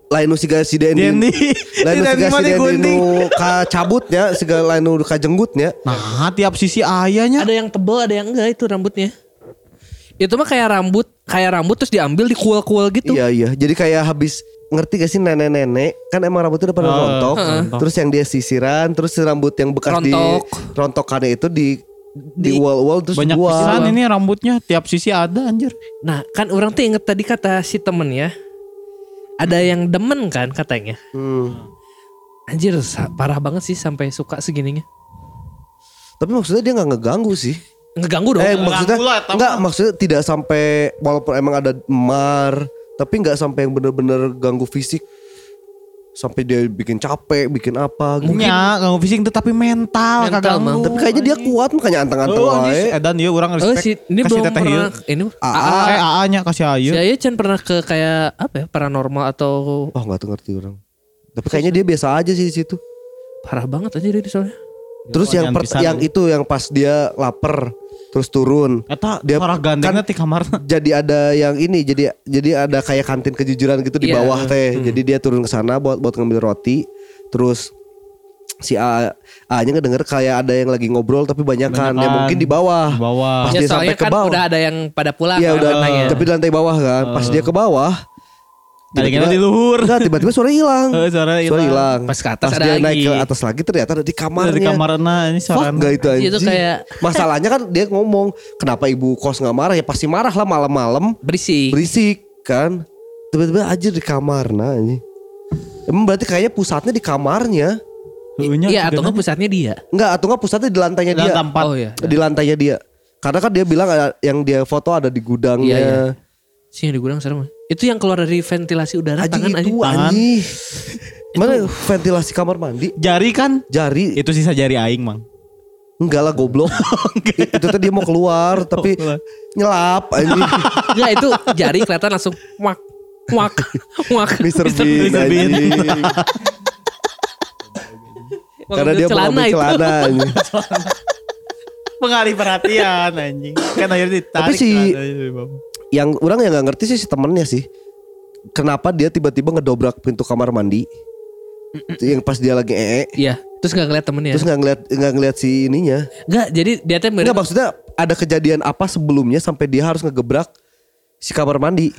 Lain nu siga si Dendi Dendi. lain siga si Dendi nu kacabutnya siga lain nu kajenggutnya Nah, tiap sisi ayahnya. Ada yang tebal, ada yang enggak itu rambutnya. Itu mah kayak rambut, kayak rambut terus diambil dikual-kual gitu. iya iya jadi kayak habis ngerti gak sih nenek-nenek kan emang rambutnya udah pada Oh, rontok rontok. terus yang dia sisiran terus si rambut yang bekas Rontok. di rontokannya itu di di Di- wall-wall terus Banyak pisan ini rambutnya tiap sisi ada anjir. Nah kan orang tuh inget tadi kata si temen ya. Ada yang demen kan katanya. Hmm. Anjir parah banget sih sampai suka segininya. Tapi maksudnya dia nggak ngeganggu sih. Ngeganggu dong. Eh maksudnya lah, tau enggak mah. maksudnya tidak sampai walaupun emang ada mar tapi nggak sampai yang bener-bener ganggu fisik. Sampai dia bikin capek, bikin apa gitu. Ya, ganggu fisik itu tapi mental, Mental, kagak. Tapi kayaknya dia kuat makanya anteng-anteng Oh, wae. edan dia orang Oh respect. si ini Kasih belum teteh pernah ieu. ini AA. Eh, AA-nya kasih ayu. Si Ayu Chan pernah ke kayak apa ya paranormal atau Oh nggak tuh ngerti orang. Tapi kayaknya dia biasa aja sih di situ. parah banget aja dia soalnya. Terus yang per- yang itu yang pas dia lapar terus turun. Eta Dia- suara gandengnya kan- di kamar. [LAUGHS] Jadi ada yang ini jadi jadi ada kayak kantin kejujuran gitu di Iya. bawah teh. Jadi dia turun ke sana buat buat ngambil roti. Terus si A A-nya ngedenger kayak ada yang lagi ngobrol tapi banyak kan ya mungkin di bawah. Di bawah. Pas Ya dia sampai ke kan bawah. udah ada yang pada pulang Iya kan udah nanya. tapi di lantai bawah kan. Pas dia ke bawah Tadinya di luhur. Enggak tiba-tiba suara hilang. Eh, suara hilang. Pas ke atas ada dia naik ke atas lagi ternyata ada di kamarnya. Dari kamar nah ini Fuck suara. gak itu anjing. Itu kayak- Masalahnya kan dia ngomong kenapa ibu kos nggak marah ya pasti marah lah malam-malam berisik. berisik kan. Tiba-tiba aja di kamar nah ini. Emang berarti kayaknya pusatnya di kamarnya. Iya atau nggak pusatnya dia. Enggak atau enggak pusatnya di lantainya Di dia. lantai empat. Oh iya. Di lantainya dia. Karena kan dia bilang ada, yang dia foto ada di gudangnya. Iya, iya. Sih yang di gudang serem. Itu yang keluar dari ventilasi udara Anjing tangan itu anjing. anjing. Mana ventilasi kamar mandi? Jari kan? Jari Itu sisa jari aing, Mang. enggak lah goblok. [LAUGHS] itu tuh dia mau keluar tapi keluar. nyelap anjing. Enggak [LAUGHS] itu jari kelihatan langsung wak wak wak. Mr. Bean Mr. Bean. Karena dia mau celana itu. celana [LAUGHS] anjing. Pengalih perhatian anjing. Kan akhirnya ditarik. Tapi si- bawah. Yang orang yang nggak ngerti sih si temennya sih. Kenapa dia tiba-tiba ngedobrak pintu kamar mandi? yang pas dia lagi ee, Iya. Terus nggak ngeliat temennya. terus nggak ngeliat nggak ngeliat si ininya. Enggak, jadi dia tuh Enggak maksudnya ada kejadian apa sebelumnya sampai dia harus ngegebrak si kamar mandi.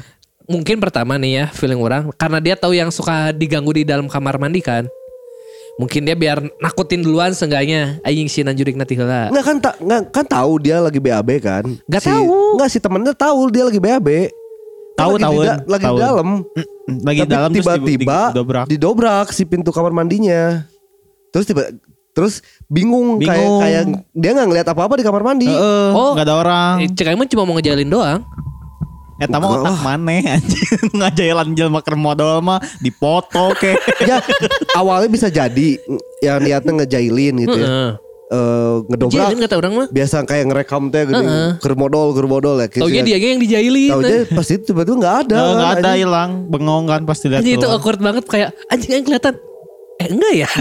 mungkin pertama nih ya feeling orang karena dia tahu yang suka diganggu di dalam kamar mandi kan. Mungkin dia biar nakutin duluan seenggaknya Aing si nanjurik nanti heula. Nggak kan tak nggak kan tahu dia lagi BAB kan? Nggak Si- tahu. Nggak si temennya tahu dia lagi BAB. Kan Tahu, lagi tahu, di lagi tahu. di dalam. Lagi Tapi dalam terus tiba-tiba di- didobrak. didobrak si pintu kamar mandinya. Terus tiba terus bingung, kayak Bingung. kayak dia nggak ngeliat apa-apa di kamar mandi. Heeh, Oh. nggak ada orang. Eh, Cek cuma mau ngejalin doang. Eta mah Enggak otak lah. maneh [LAUGHS] anjing. Ngajailan jelema keur modal mah dipoto ke. [LAUGHS] ya awalnya bisa jadi yang niatnya ngejailin gitu ya. Heeh. Eh, ngedobrak Jalin kata orang mah. biasa kayak ngerekam teh gini Heeh. ker modal ker modal ya gitu Taunya ya. dia yang dijailin. Taunya pas itu tiba-tiba nggak ada Nggak ada hilang, bengong kan pasti lihat. Anjing itu awkward banget kayak anjing yang kelihatan. Eh enggak ya? [LAUGHS]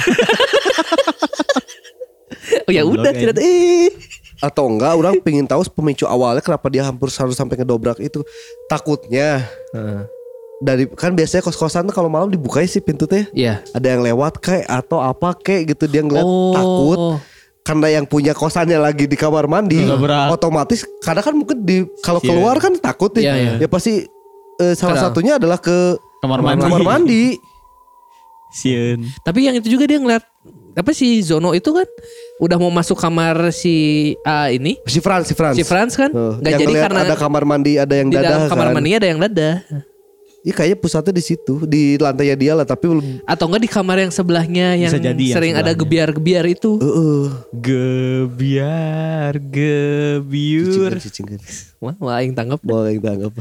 oh ya udah Goblok, tidak eh. Atau enggak orang pengen tahu pemicu awalnya kenapa dia hampir harus sampai ngedobrak itu takutnya dari kan biasanya kos-kosan tuh kalau malam dibuka sih pintu teh Iya. ada yang lewat kayak atau apa kayak gitu dia ngeliat Oh. takut karena yang punya kosannya lagi di kamar mandi Ngedobrak. otomatis karena kan mungkin di kalau Iya. keluar kan takut nih Iya, iya. ya pasti eh, salah Kenal. satunya adalah ke Kamar mandi. kamar mandi Sieun. Tapi yang itu juga dia ngeliat apa si Zono itu kan udah mau masuk kamar si A ini si Franz si Franz si Franz kan nggak yang jadi karena ada kamar mandi ada yang di dadah dalam kamar kan. mandi ada yang dadah Iya kayaknya pusatnya di situ di lantainya dia lah tapi belum atau enggak di kamar yang sebelahnya yang Bisa jadi yang sering ada gebiar-gebiar itu Heeh. Gebiar, gebiur. Cicingan, cicingan. wah wah yang tanggap Boleh kita anggap.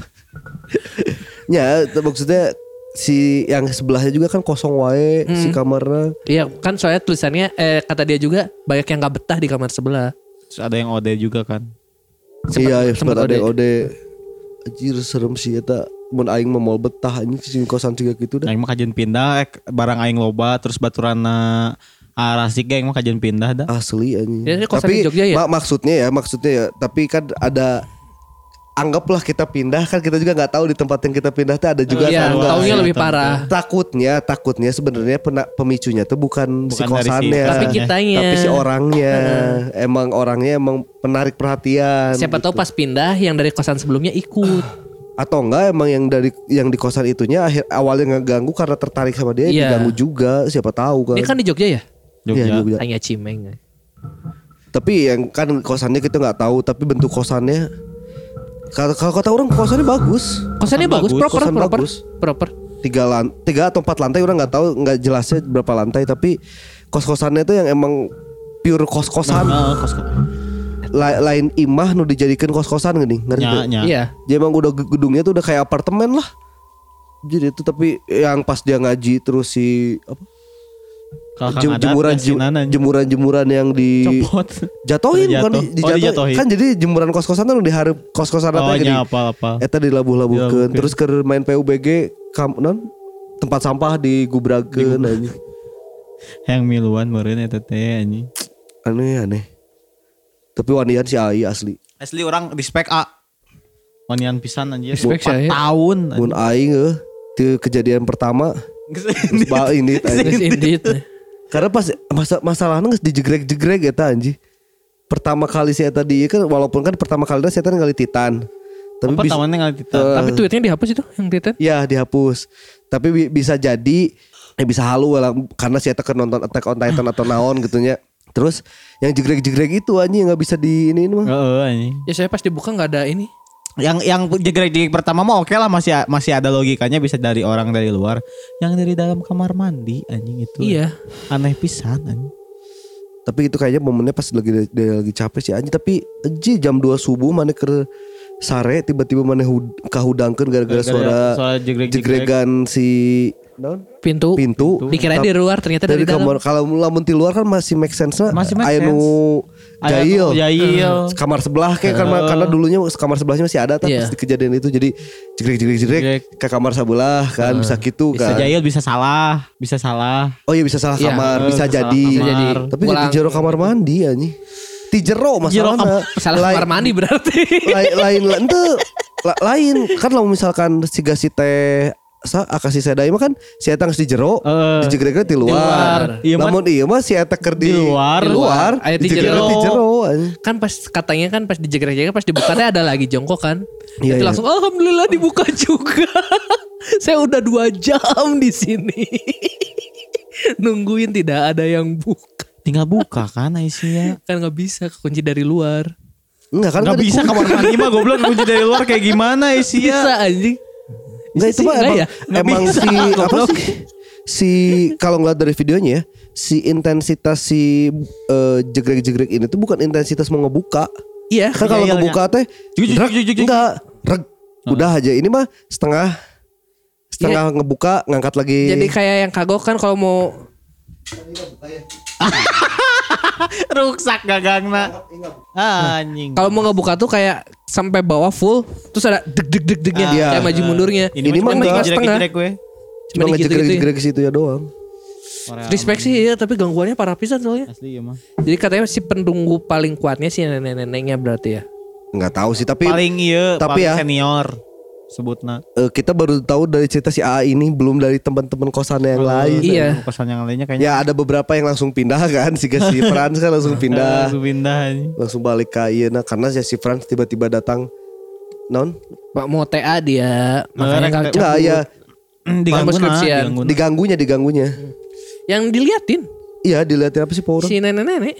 [LAUGHS] ya, maksudnya si yang sebelahnya juga kan kosong wae si kamarnya. iya kan soalnya tulisannya eh kata dia juga banyak yang nggak betah di kamar sebelah Terus ada yang ode juga kan. Sempat- iya, ya, sempat sempat ada ode. ode. Anjir serem sih eta mun aing mah moal betah anjing sing kosan juga gitu dah. Aing mah kajian pindah eh, barang aing loba terus baturana arasik ge aing mah kajian pindah dah. Asli anjing. Ya, ini tapi Jogja ya? mak- maksudnya ya, maksudnya ya, tapi kan ada anggaplah kita pindah kan kita juga nggak tahu di tempat yang kita pindah tuh ada juga iya taunya Iya, lebih parah. Takutnya takutnya sebenarnya pemicunya tuh bukan, si Bukan si- kosannya tapi kitanya. tapi si orangnya. Emang orangnya emang penarik perhatian siapa tahu pas pindah yang dari kosan sebelumnya ikut. [SIGHS] Atau enggak emang yang dari yang di kosan itunya akhir awalnya ngeganggu karena tertarik sama dia Iya. diganggu juga siapa tahu kan, ini kan di Jogja ya? Jogja. Iya, Jogja. hanya cimeng. Tapi yang kan kosannya kita nggak tahu tapi bentuk kosannya kalau kalau kata orang kosannya bagus kosannya bagus, bagus, proper kosan proper bagus. proper tiga lan tiga atau empat lantai orang nggak tahu nggak jelasnya berapa lantai tapi kos kosannya itu yang emang pure kos kosan Nah, kos La- lain imah nu dijadikan kos-kosan gini ngerti tuh? nya. iya Jadi emang udah ge- gedungnya tuh udah kayak apartemen lah. Jadi itu tapi yang pas dia ngaji terus si apa? Jem- jemuran jemuran jemuran yang di copot. jatohin Jatuh. bukan di, Oh, dijatuhin. dijatuhin. kan jadi jemuran kos-kosan tuh diharap kos-kosan Oh apa gini. nya apa-apa. Eta dilabuh-labuhkeun Dilabuhkeun. terus ke main PUBG kam non tempat sampah digubrakkeun anjing. [LAUGHS] Yang miluan meureun eta teh anjing. Aneh aneh. Tapi wanian si Ai asli. Asli orang respect A. Wanian pisan anjir. Respect Empat saya. tahun. Mun aing di kejadian pertama ini. [LAUGHS] Terus indeed Karena pas masa masalahnya nggak dijegrek-jegrek eta anjing. Pertama kali saya tadi kan walaupun kan pertama kali saya tadi ngali Titan. Tapi Apa bisa tamannya ngali kita. Eh, tapi tweetnya dihapus itu yang tweetan ya dihapus. Tapi bi- bisa jadi eh bisa halu lah karena saya tekan nonton Attack on Titan atau naon gitunya. Terus yang jegrek-jegrek itu anjing nggak bisa di ini mah. Heeh anjing. ya saya pas dibuka nggak ada ini Yang yang jegrek pertama mah oke lah masih masih ada logikanya bisa dari orang dari luar. Yang dari dalam kamar mandi anjing itu. iya Aneh pisan anjing. Tapi itu kayaknya momennya pas lagi dia lagi capek sih anjing tapi anjing jam 2 subuh mana ke sare tiba-tiba mana hud, kahudangkeun gara-gara suara, suara jegrek-jegrek. jegregan si pintu pintu. dikira di luar ternyata dari dari, dalam kamar kalau lamun di luar kan masih make sense lah Masih make aya nu Aya jail nu jail. kamar sebelah kayak karena karena dulunya kamar sebelahnya masih ada tapi Iya. di kejadian itu jadi jegrek jegrek jegrek Jegrek. ke kamar sebelah kan bisa gitu Bisa kan jahil bisa salah, bisa salah. oh iya bisa salah Iya, kamar bisa bisa jadi kamar. Bisa jadi. tapi jadi Pulang. jero kamar mandi anjing ti jero masalahnya salah lain, kamar mandi berarti lain lain lain ente, la- lain kan kalau misalkan si gasi teh sa akasi sedai mah kan si eta geus di jero Eh, di jegreknya di luar. Iya, namun iya mah si eta keur di, Di luar. di luar Aya di jero. di jero kan pas katanya kan pas dijegrek-jegrek pas dibukanya ada lagi jongkok kan Iya, itu iya. langsung alhamdulillah dibuka juga [LAUGHS] saya udah dua jam di sini [LAUGHS] Nungguin tidak ada yang buka. Tinggal buka kan Aisyah. Kan nggak bisa kunci dari luar. Enggak kan Gak nggak bisa kamar mandi mah goblok kunci dari luar kayak gimana Aisyah. Bisa anjing. Enggak itu mah emang, ya? Nggak emang bisa, si [LAUGHS] apa sih? Si kalau ngeliat dari videonya ya, si intensitas si eh, jegrek-jegrek ini tuh bukan intensitas mau ngebuka. Iya. Kan kalau iya, iya. ngebuka teh Juk, juk, drag, enggak reg, udah aja. Ini mah setengah setengah ngebuka ngangkat lagi. Jadi kayak yang kagok kan kalau mau [LAUGHS] Ruksak gagangna. Anjing. kalau mau ngebuka tuh kayak sampai bawah full terus ada deg deg deg degnya Ah, iya. kayak maju mundurnya. Ini mah cuma enggak. setengah. gue. cuma dikit gitu ngejegrek-jegrek situ ya doang. Respect sih ya, tapi gangguannya parah pisan soalnya. Asli ya mah. Jadi katanya si pendunggu paling kuatnya si nenek-neneknya berarti ya. Nggak tahu sih tapi Paling iya, tapi paling ya- senior sebutna. eh, kita baru tahu dari cerita si A ini belum dari teman-teman kosan yang lain. Iya. Pesan yang lainnya kayaknya. Ya ada beberapa yang langsung pindah kan si si [LAUGHS] Franz kan langsung pindah. Langsung pindah langsung balik ke iya nah karena si Franz tiba-tiba datang. Non? Pak mau TA dia, makanya Ngerek, nggak ngerek. enggak ya Diganggu nah, diganggu. diganggunya diganggunya. Yang diliatin? Iya dilihatin apa sih Pak Orang si nenek-nenek.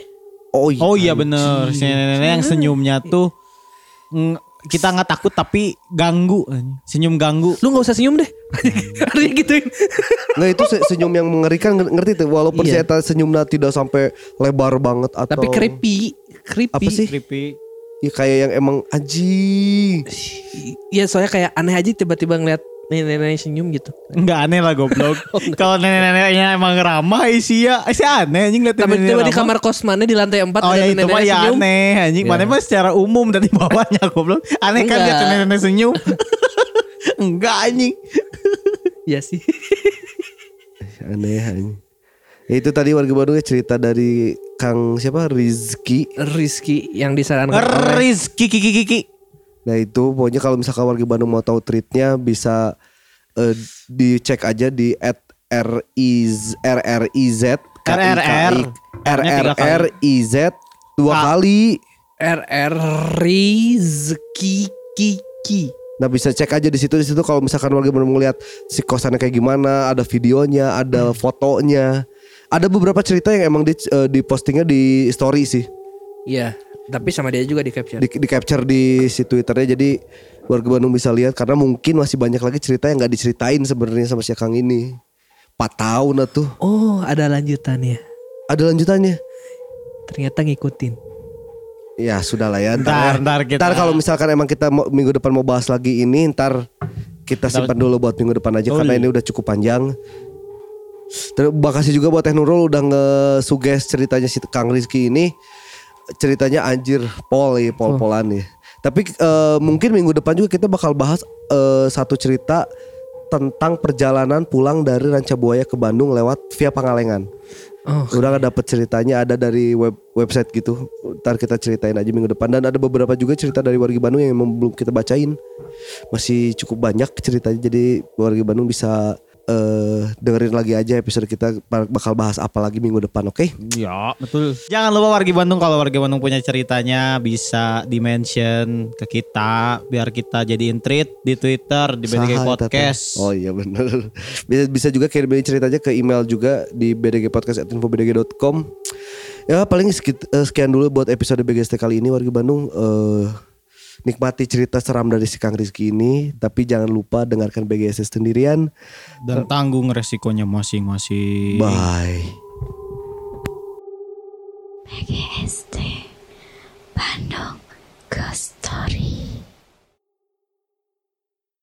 oh iya. Oh iya bener. Si nenek-nenek yang senyumnya tuh Kita nggak takut tapi ganggu. Senyum ganggu Lu nggak usah senyum deh. [LAUGHS] Harusnya gituin. nggak itu se- senyum yang mengerikan nger- ngerti tuh walaupun Iya. saya senyumnya tidak sampai lebar banget atau Tapi creepy, creepy. Apa sih? Creepy ya kayak yang emang anjing Iya soalnya kayak aneh aja tiba-tiba ngeliat nenek-nenek senyum gitu. Enggak aneh lah goblok [LAUGHS] Oh, Kalau nenek-neneknya emang ramah isi ya Isi aneh anjing liat Tapi nenek-nenek tiba di kamar kos mana di lantai 4 Oh ada ya itu nenek-nenek mah ya senyum. aneh anjing. Mana Ya. mah secara umum dari bawahnya [LAUGHS] goblok. Aneh kan lihat nenek-nenek senyum. [LAUGHS] Enggak anjing. Iya sih. aneh anjing Ya, itu tadi warga Bandung ya cerita dari Kang siapa Rizky Rizky yang disarankan Rizky kiki kiki. Nah itu pokoknya kalau misalkan warga Bandung mau tahu tweetnya bisa eh, dicek aja di at RIZ RRIZ RRR. RRRIZ dua K. kali. RR Rizky Kiki. Nah bisa cek aja di situ di situ kalau misalkan warga Bandung mau lihat si kosannya kayak gimana, ada videonya, ada fotonya. Ada beberapa cerita yang emang di, eh, di postingnya di story sih. Iya, tapi sama dia juga di capture. Di, di capture di si Twitternya jadi warga Bandung bisa lihat karena mungkin masih banyak lagi cerita yang nggak diceritain sebenarnya sama si Kang ini. 4 tahun lah tuh. Oh, ada lanjutannya. Ada lanjutannya. Ternyata ngikutin. Ya sudah lah ya. Ntar, ya. ntar kita- Ntar kalau misalkan emang kita mau, minggu depan mau bahas lagi ini, ntar kita simpan dulu buat minggu depan aja Oh, karena iya. ini udah cukup panjang. Terima kasih juga buat Teh Nurul udah nge-suggest ceritanya si Kang Rizky ini. Ceritanya anjir pol ya, pol-polan ya. Tapi eh, mungkin minggu depan juga kita bakal bahas eh, satu cerita tentang perjalanan pulang dari Ranca Buaya ke Bandung lewat via Pangalengan. Oh, Udah nggak dapet ceritanya ada dari web website gitu. Ntar kita ceritain aja minggu depan dan ada beberapa juga cerita dari warga Bandung yang belum kita bacain. Masih cukup banyak ceritanya jadi warga Bandung bisa eh dengerin lagi aja episode kita bakal bahas apa lagi minggu depan, oke? Ya betul. Jangan lupa wargi Bandung kalau wargi Bandung punya ceritanya bisa di mention ke kita biar kita jadiin tweet di Twitter di BDG Saha teh? Podcast. Oh iya bener [LAUGHS] Bisa, bisa juga kirimin ceritanya ke email juga di bdgpodcast@infobdg.com. Ya paling sekit- eh, sekian dulu buat episode BGST kali ini warga Bandung. eh nikmati cerita seram dari si Kang Rizky ini, tapi jangan lupa dengarkan BGST sendirian. Dan tanggung resikonya masing-masing. Bye. PGSD Bandung Ghost